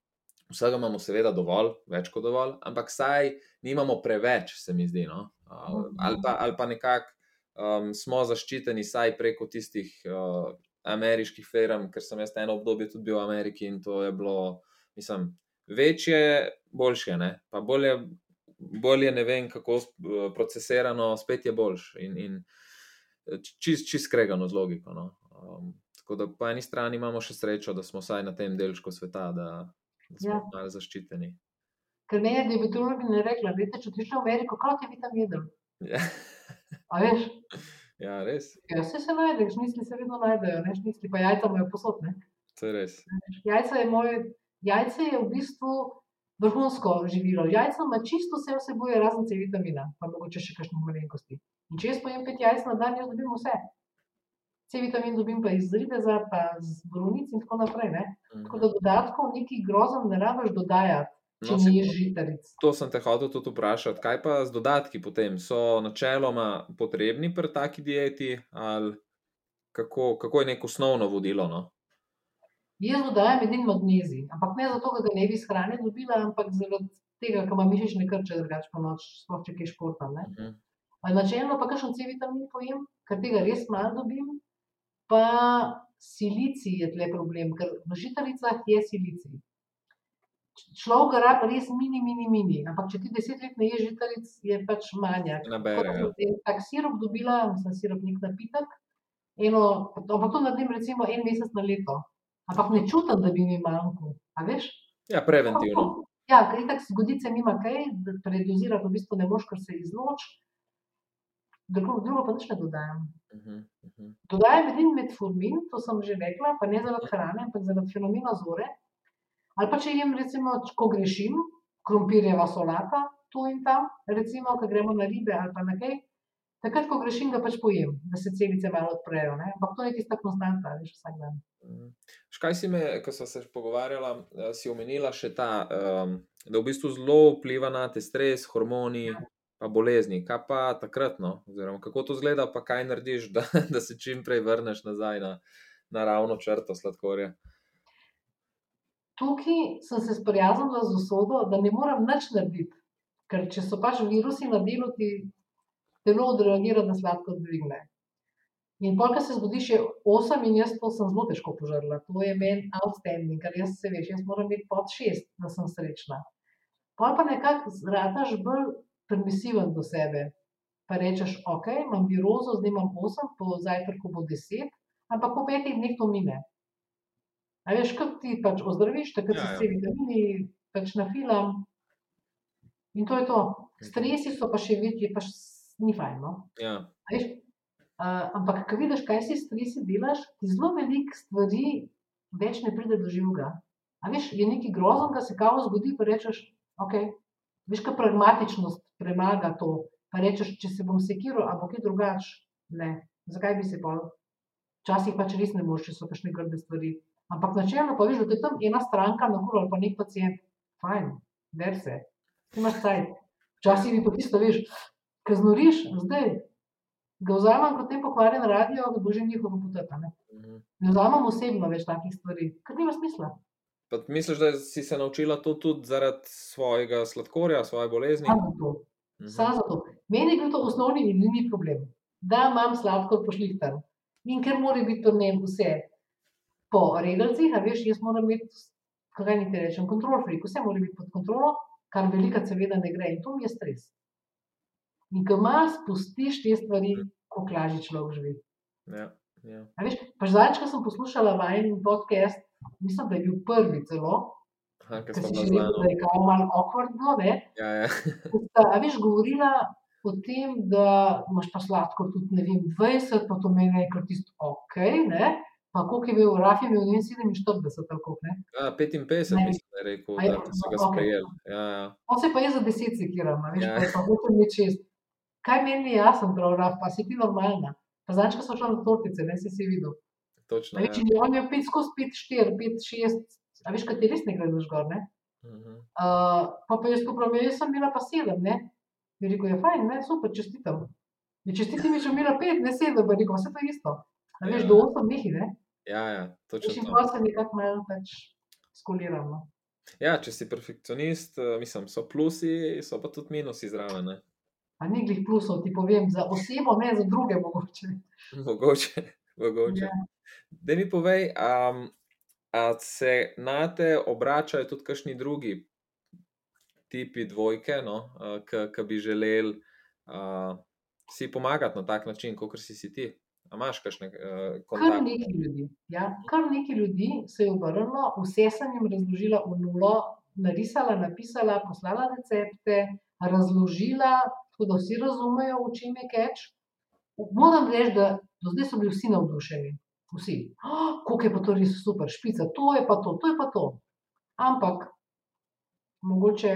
Vsega imamo, seveda, dovolj, več kot dovolj, ampak saj nimamo preveč, se mi zdi. No? Uh, ali pa, ali pa nekako um, smo zaščiteni, saj preko tistih uh, ameriških firm, ker sem jaz eno obdobje tudi bil v Ameriki in to je bilo, mislim, večje, boljše, ne? pa bolje, bolje ne vem, kako eh, procesirano, spet je boljš in, in čist, čist skregano z logiko. No? Um, tako da po eni strani imamo še srečo, da smo vsaj na tem delčku sveta, da, da smo Ja. malo zaščiteni. Ker meni je diabetologinja rekla, da če ti šel v Ameriko, kaj ti vitam jedel. Ja. A veš, ja, res, ja, vse se najde, šnicli se vedno najdejo, ne šnicli, pa jajca imajo posod. Ne? to je res. Jajce je, moj, jajce je v bistvu vrhunsko živilo. Jajca ima čisto vse vsebuje, razen C vitamina, pa mogoče še kakšnih malenkosti. In če jaz pojem pet jajc na dan, jaz dobim vse. C vitamin dobim pa iz ribeza, pa iz borovnic in tako naprej. Ne? Tako da dodatkov neki grozen ne rabiš dodajati, No, saj ni žitaric. To sem te hotel tudi vprašati. Kaj pa z dodatki potem? So načeloma potrebni pri taki dieti, ali kako, kako je neko osnovno vodilo? No? Jaz dodajam edin magnezij, ampak ne zato, ker ga ne bi iz hrane dobila, ampak zaradi tega, ker ima mišične krče, drugače pa noč, sploh če kaj športam. Ne? Mhm. A Načelno pa kakšen C vitamin pojem, ker tega res malo dobim, pa silicij je tle problem, ker v žitaricah je silicij. Človek ga rab res mini, mini, mini, ampak če ti deset let ne ješ žitaric, je pač manjak. Nabere, ja. Tak sirup dobila, sem sirup nek napitek, eno, ampak to naredim recimo en mesec na leto. Ampak ne čutim, da bi mi manjkalo. A veš? Ja, preventivno. Ja, ker itak zgodice nima kaj, predozirati v bistvu ne moš, ker se izloči. Drugo, drugo pa nič ne dodajam. Mhm, mhm. Dodajam edin metformin, to sem že rekla, pa ne zaradi hrane, ampak zaradi fenomena zore. Ali pa če jem, recimo, ko grešim, krompirjeva solata, tu in tam, recimo, ko gremo na ribe ali pa na kaj. Takrat, ko grešim, ga pač pojem, da se celice malo odprejo. Ne? Ampak to je tista konstanta, veš, vsak dan. Mhm. Škaj si me, ko smo se pogovarjala, eh, si omenila še ta, um, da v bistvu zelo vpliva na te stres, hormoni, pa bolezni. Kaj pa takrat, no? oziroma kako to zgleda, pa kaj narediš, da, da se čim prej vrneš nazaj na, na ravno črto sladkorja. Tukaj sem se sprijaznila z usodo, da ne morem nič narediti. Ker če so pač virusi na delu, ti telo odreagira na sladko dvigne. In polka se zgodi še 8, in jaz to sem zelo težko požrla. To je meni outstanding, ker jaz se veš, jaz moram imeti pod 6, da sem srečna. Pol pa nekako zrataš bolj permisiven do sebe. Pa rečeš, ok, imam virozo, zdaj imam 8, po zajtrku bo 10, ampak po petih dneh to mine. A veš, kako ti pač ozdraviš, takrat Ja, ja, ja. se vitamini pač nafilam. In to je to. Stresi so pa še večji, pa s- ni fajn. No? Ja, A Veš, uh, ampak, ko vidiš, kaj si stresi delaš, ti zelo veliko stvari več ne pride do živega. A veš, je nekaj groznega, se kao zgodi, pa rečeš, ok, Veš, kaj pragmatičnost premaga to. Pa rečeš, če se bom sekiral, a bo kaj drugače. Ne, zakaj bi se pa? Včasih pač res ne moreš, če so kakšne grde stvari. Ampak načelno pa veš, da je tam ena stranka na kuro ali pa nek pacient. Fajn, ver se, imaš cajt. Včasih bi pa tisto, veš, kaznoriš, zdaj ga vzamem kot ne pokvarjen radio, da bo že njihovo poteta. Ne, Mhm. ne vzamem osebno več takih stvari, ker nima smisla. Pa misliš, da si se naučila to tudi zaradi svojega sladkorja, svoje bolezni? Samo zato. Mhm. Samo zato. Meni je bil to osnovni in ni problem, da imam sladkor pošlihtan. In ker mora biti to ne vse po regalcih, a veš, jaz moram imeti, kaj ni ti rečem, kontrol freak, vse mora biti pod kontrolo, kar velika seveda ne gre in to mi je stres. In ko malo spustiš te stvari, kako lažje človek živi. Ja, ja. A veš, pa zadnjič, ko sem poslušala vajen podcast, mislim, da je bil prvi celo, Aha, smo si že rekel, da je kao malo awkwardno, ne, Ja, ja. sta, a veš, govorila o tem, da imaš pa sladkor tudi, ne vem, 20, pa to meni je kar tisto ok, ne, pa koliko je imel, Raf je vem, 47 ali koliko, ne. ja 55, Ne. mislim, da je rekel, A je, da so ga sprejeli. Ja, ja. On se pa je za 10 sekiral, a veš, Ja. pa je hotel imeti šest. Kaj meni ni jasno, prav, Raf, pa si ti normalna. Pa zadnjič, ko smo šli na tortice, ne, si si videl. Točno. A Ja. veš, in on je pet skozi 5, 4, 5, 6, a veš, kateri res ne gledaš gor, ne. Mhm. Uh, pa pa jaz popravim, jaz sem bila pa sedem, ne. Je rekel, je fajn, ne, super, čestitam. Je čestitam, mi že imela pet, ne sedem, pa je rekel, vse to je isto. A veš, Ja. do osem nehi, ne. Ja, ja, točno to. pa se nekako malo pač skoliram, no. Ja, če si perfekcionist, eh, mislim, so plusi, so pa tudi minusi zraven. Ne? A ni glih plusov, ti povem, za osebo, ne za druge mogoče. Mogoče, mogoče. Ja. Da mi povej, um, a se na te obračajo tudi kakšni drugi tipi dvojke, no, ki bi želeli uh, si pomagati na tak način, kot si, si ti. A imaš kakšne uh, Kar kontakte? nekaj ljudi, ja, kar nekaj ljudi se je obrnilo, vse sem jim razložila v nulo, narisala, napisala, poslala recepte, razložila, tako da vsi razumejo, v čem je keč. Moram reči, da do zdaj so bili vsi navdušeni. Vsi. Oh, Kako je pa to res super, špica, to je pa to, to je pa to. Ampak mogoče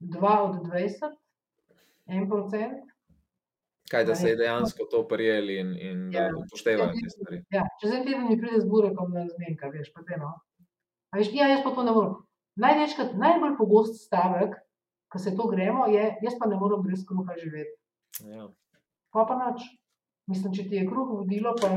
2 od 20, 1 procent. Kaj, da se je dejansko to prijeli in, in da Ja. upoštevajo te stvari. Ja, čez en teden mi pride z burekom na zmenka, veš, pa te no. A veš, ja, jaz pa to ne morem. Največkrat, najbolj pogost stavek, ko se to gremo, je, jaz pa ne morem brez kruha živeti. Ja. Pa pa nič. Mislim, če ti je kruh vodilo, pa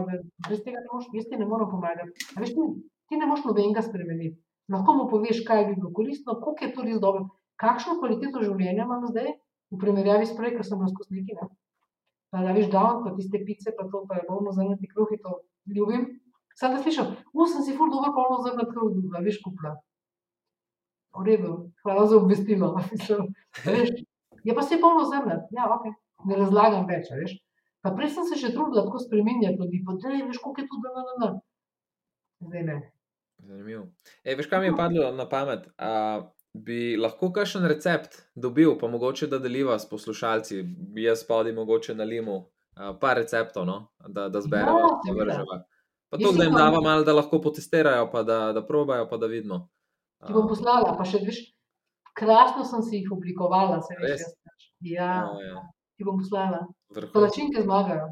brez tega ne moreš, jaz ti ne morem pomagati. A veš, ti, ti ne moreš nobenega spremeniti. Lahko mu poveš, kaj bi bilo koristno, koliko je to res dobro, kakšno kvaliteto življenja imam zdaj, v primerjavi s prej, ker sem. Ne? Pa da veš, down, pa tiste pice, pa to, pa je bolno zrnati kruh, in to ljubim. Sam da slišim, u, sem si ful dobro polno zrnati kruh, a veš, kupla. V redu, hvala za obvestilo. Je pa se polno zrnati, ja, ok, ne razlagam več, veš. Pa prej sem se še trudila tako spremenjati ljudi, pa da veš, koliko je to, da, da, da, da. Zdaj ne. Zanimivo. E, veš, kaj mi je padlo na pamet? A, bi lahko kakšen recept dobil, pa mogoče da deliva s poslušalci, jaz spodaj mogoče na limu, a, par receptov, no? da, da zberemo, Ja, da vržemo. Pa to, da jim pa- dava malo, da lahko potestirajo, pa da, da probajo, pa da vidimo. Ti bom poslala, pa še veš, krasno sem si jih oblikovala, se veš. Pač. Ja, ja, ja. ti bom poslala. Palačinke zmagajo.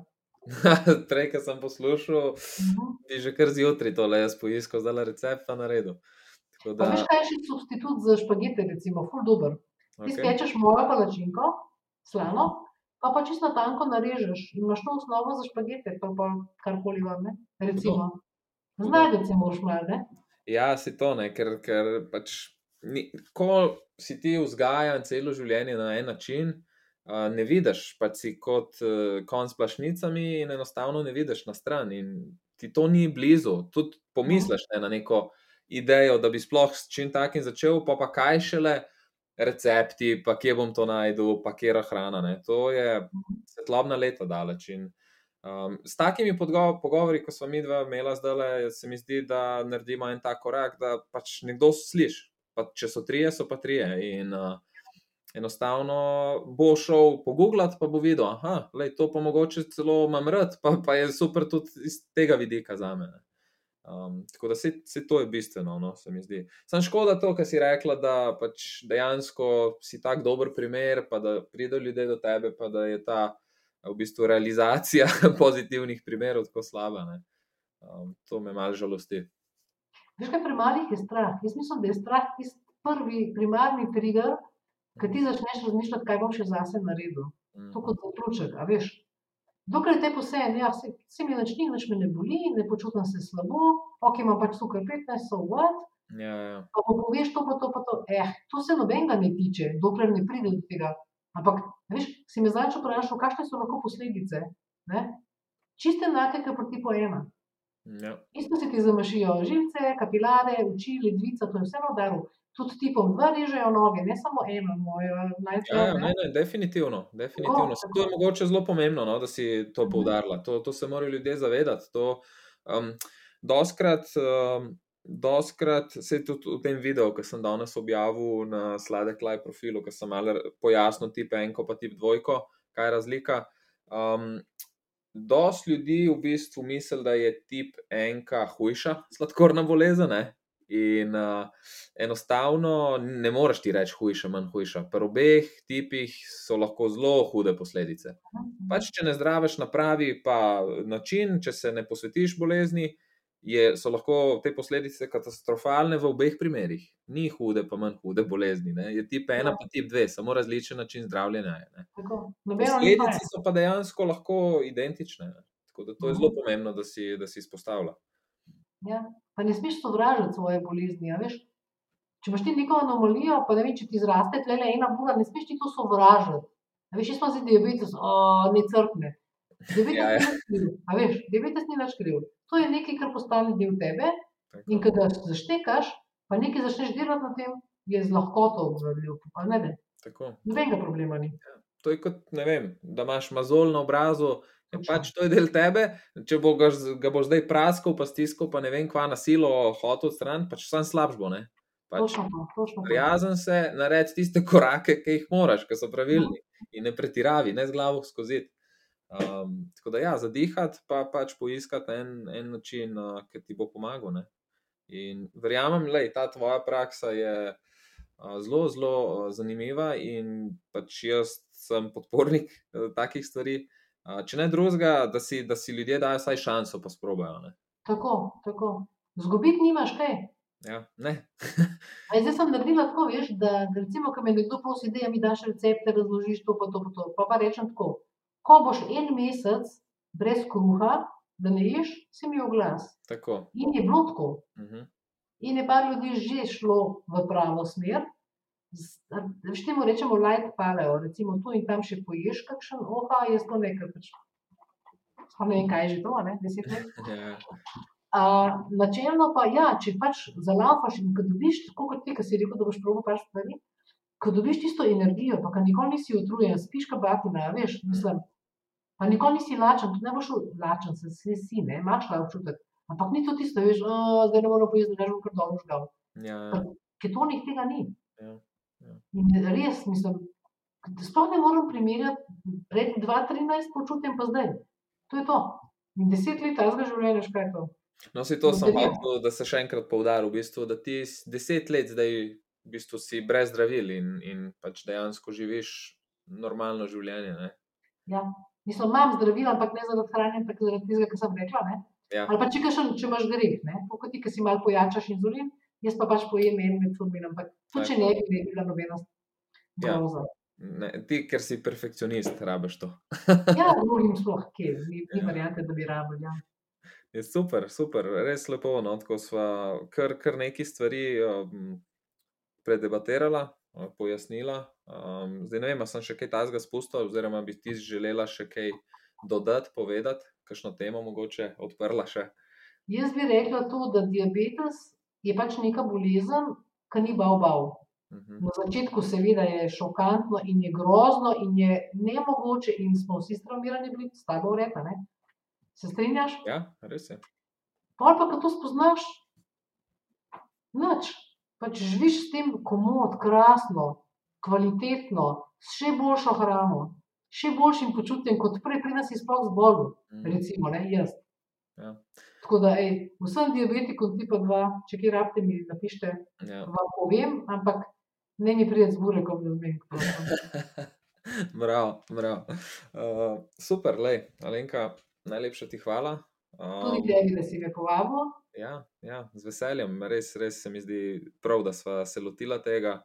Prej, ko sem poslušal, Mhm. ti že kar zjutraj tole jaz poiskal, zdaj le recept pa naredil. Tako Pa da, veš, kaj je še substitut za špagete, recimo, ful dober. Ti okay. spečeš mojo palačinko, slano, pa pa čisto tanko narežeš in imaš to osnovo za špagete, pa pa karkoli vam, ne? Recimo. Znajdete se moraš malo, ne? Ja, si to ne, ker, ker pač, ni, ko si ti vzgajan celo življenje na en način, uh, ne vidiš, pač si kot uh, konc s plašnicami in enostavno ne vidiš na stran. In ti to ni blizu. Tudi pomisliš ne, na neko idejo, da bi sploh s čim takim začel, pa pa kaj šele recepti, pa kje bom to najdel, pa kje je hrana. Ne. To je svetlobna leta daleč. In, Um, s takimi pogovori, ko smo mi dva imela zdaj, se mi zdi, da naredimo en tak korak, da pač nekdo sliši. Pa če so trije, so pa trije. In uh, enostavno bo šel pogooglati, pa bo videl, da to pa mogoče celo imam rad, pa, pa je super tudi iz tega vidika za me. Um, tako da se, se to je bistveno, no, se mi zdi. Sam škoda to, kar si rekla, da pač dejansko si tak dober primer, pa da pridejo ljudje do tebe, pa da je ta v bistvu realizacija pozitivnih primerov tako slaba. Um, to me malo žalosti. Veš, kaj premalih je strah? Jaz mislim, da je strah tisti prvi primarni trigger, ki ti začneš razmišljati, kaj bom še zase naredil. Mm. To kot zaključek, a veš. Dokler te posejem, ja, se, se mi nič ni, nič me ne boli, ne počutim se slabo, ok, imam pač tukaj 15, so what, Ja, ja. pa poveš to, pa to, pa to. Eh, to se nobenega ne tiče, dokler ne pride do tega. Ampak, veš, si me zadnjič vprašal, kakšne so lahko posledice. Ne? Čiste enake, kot pri tipu ena. Ja. Isto se ti zamašijo žilce, kapilare, oči, ledvica, to je vse na udaru. Tudi tipom dva režejo noge, ne samo eno, Ja, ja, ne, ne, definitivno. definitivno. Tako, Saj To je mogoče zelo pomembno, no, da si to Mhm. poudarila. To, to se morajo ljudje zavedati. To, um, doskrat, um, doskrat se je tudi v tem videu, ki sem danes objavil na Sladek Live profilu, ki sem malo pojasnil tip enko pa tip dvojko, kaj je razlika. Um, Dost ljudi v bistvu misli, da je tip enka hujša sladkorna bolezen. Ne? In uh, enostavno ne moreš ti reči hujša, manj hujša. Pri obeh tipih so lahko zelo hude posledice. Pač, če ne zdraviš na pravi pa način, če se ne posvetiš bolezni, je, so lahko te posledice katastrofalne v obeh primerih. Ni hude, pa manj hude bolezni. Ne? Je tip ena, Ja. pa tip dve, samo različen način zdravljenja. je, Posledice so pa dejansko lahko identične. Ne? Tako da to je Mhm. zelo pomembno, da si, da si izpostavlja. Ja. Pa ne smeš sovražiti svoje bolezni. a Veš? Če imaš ti neko anomalijo, pa ne vem, če ti zraste tle ena bura, ne smeš ti to sovražiti. A veš, jaz sem zdaj diabetes, o, ne crkne. Diabetes Ja, ja. ni veš, diabetes ni nič kriv. To je nekaj, kar postane del tebe in Tako. ko ga zaštekaš, pa nekaj začneš delati na tem, je z lahkoto obvladljiv. Nobenega problema ni. To je kot, ne vem, da imaš mazol na obrazu, Točno. pač to je del tebe. Če bo ga, ga boš zdaj praskal, pa stiskal, pa ne vem, kva na silo hotel stran, pač sam slabš bo. Ne? Pač, prijazen se, naredi tiste korake, ki jih moraš, ki so pravilni. In ne pretiravi, ne z glavo skozi. Um, tako da, ja, zadihati, pa pač poiskati en, en način, uh, ki ti bo pomagal. Ne? In verjamem, da ta tvoja praksa je uh, zelo, zelo uh, zanimiva, in pač jaz sem podpornik uh, takih stvari. Uh, če ne drugega, da si, da si ljudje dajo vsaj šanso, pa sprobajo. Ne? Tako, tako. Zgubiti nimaš kaj. Ja, ne. A zdaj sem naredila tako, veš, da recimo, ko me nekdo prosi, da mi daš recepte, razložiš to, pa to, pa to. Pa, pa rečem tako, ko boš en mesec brez kruha, da ne ješ, si mi oglas. Tako. In je bilo tako. Uh -huh. In je par ljudi že šlo v pravo smer. Z- Veš, temu rečemo light paleo, recimo tu in tam še poješ kakšen, oha, jaz to nekaj pač. Sploh ne vem, kaj je že to, ne, deset let. ja. Uh, načelno pa, ja, če pač zalafaš in ko dobiš, tako kot ti, ki si rekel, da boš probil par stvari, ko dobiš tisto energijo, pa ko nikoli nisi utrujen, spiš kot batina, a veš, mislim. Pa nikoli nisi lačen, tudi ne boš lačen, se si, si ne, imaš ta občutek. Ampak ni to tisto, veš, "A, zdaj ne morem pojesti, da ne bom kar dobro žgal. Ja, ja. Ketonih tega ni. Ja, ja. In res, mislim, da sploh ne morem primerjati pred 2013 počutjem pa zdaj. To je to. In deset let tazga življenja, je to. No, si to sem Loterija. hotel, da se še enkrat poudarim, v bistvu, da ti deset let zdaj v bistvu si brez zdravil in, in pač dejansko živiš normalno življenje. Ne? Ja. Mislim, imam zdravila, ampak ne zaradi hrane, ampak zaradi tega, kar sem rekla. Ne? Ja. Ali pa če, kakšen, če imaš greh, ne? tako kot ti, ki si malo pojačaš inzulin, jaz pa pač pojem en metformin, ampak tudi če ne bi, ne bi bila nobena Ja. groza. Ne, ti, ker si perfekcionist, rabiš to. Ja, drugim sploh, kje, ni, ni Ja. variante, da bi rabili. Ja. Je super, super, res lepo. No, tako sva kar, kar nekaj stvari um, predebatirala, uh, pojasnila. Um, zdaj ne vem, ali sem še kaj tajnega spustil, oziroma bi ti želela še kaj dodati, povedati, kakšno temo mogoče odprla še. Jaz bi rekla to, da diabetes je pač neka bolezen, ki ni bav bav. Mhm. Na začetku seveda je šokantno in je grozno in je nemogoče in smo vsi straumirani bili, s tabo reka, ne? Se strinjaš? Ja, res je. Pol pa, ko to spoznaš, nič. Pač živiš s tem komod, krasno, kvalitetno, s še boljšo hrano, še boljšim počutjem kot prej, pri nas je sploh zbolel, Mhm. recimo, ne, jaz. Ja. Tako da, ej, vsem diabetikom tipa 2, če kje rabite, mi napišite, Ja. vam povem, ampak ne mi pride z burekom, da zmenim. Bravo, bravo. Uh, super, lej, Alenka, najlepša ti hvala. Tudi Um, tebi, da si me povabil. ja, ja, z veseljem, res, res se mi zdi prav, da sva se lotila tega.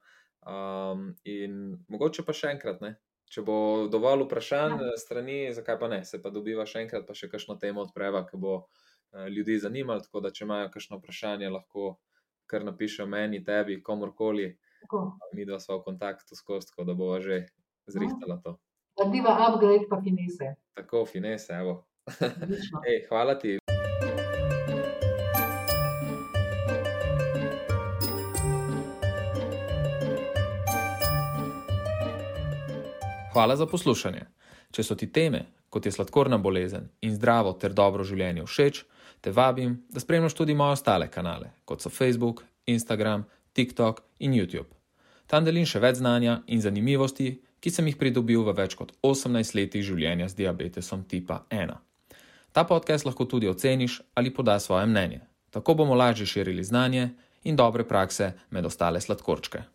Um, in mogoče pa še enkrat, ne? Če bo dovolj vprašanj Ja. ja. strani, zakaj pa ne, se pa dobiva še enkrat, pa še kakšno temo odpreva, ki bo uh, ljudi zanimalo. Tako da, če imajo kakšno vprašanje, lahko kar napišejo meni, tebi, komorkoli, Tako. mi dva sva v kontaktu skozi, tako da bova že zrihtala to. Narediva upgrade pa finese. Tako, finese, evo. Ej, hvala ti. Hvala za poslušanje. Če so ti teme, kot je sladkorna bolezen in zdravo ter dobro življenje všeč, te vabim, da spremljaš tudi moje ostale kanale, kot so Facebook, Instagram, TikTok in YouTube. Tam delim še več znanja in zanimivosti, ki sem jih pridobil v več kot 18 letih življenja z diabetesom tipa 1. Ta podcast lahko tudi oceniš ali podaš svoje mnenje. Tako bomo lažje širili znanje in dobre prakse med ostale sladkorčke.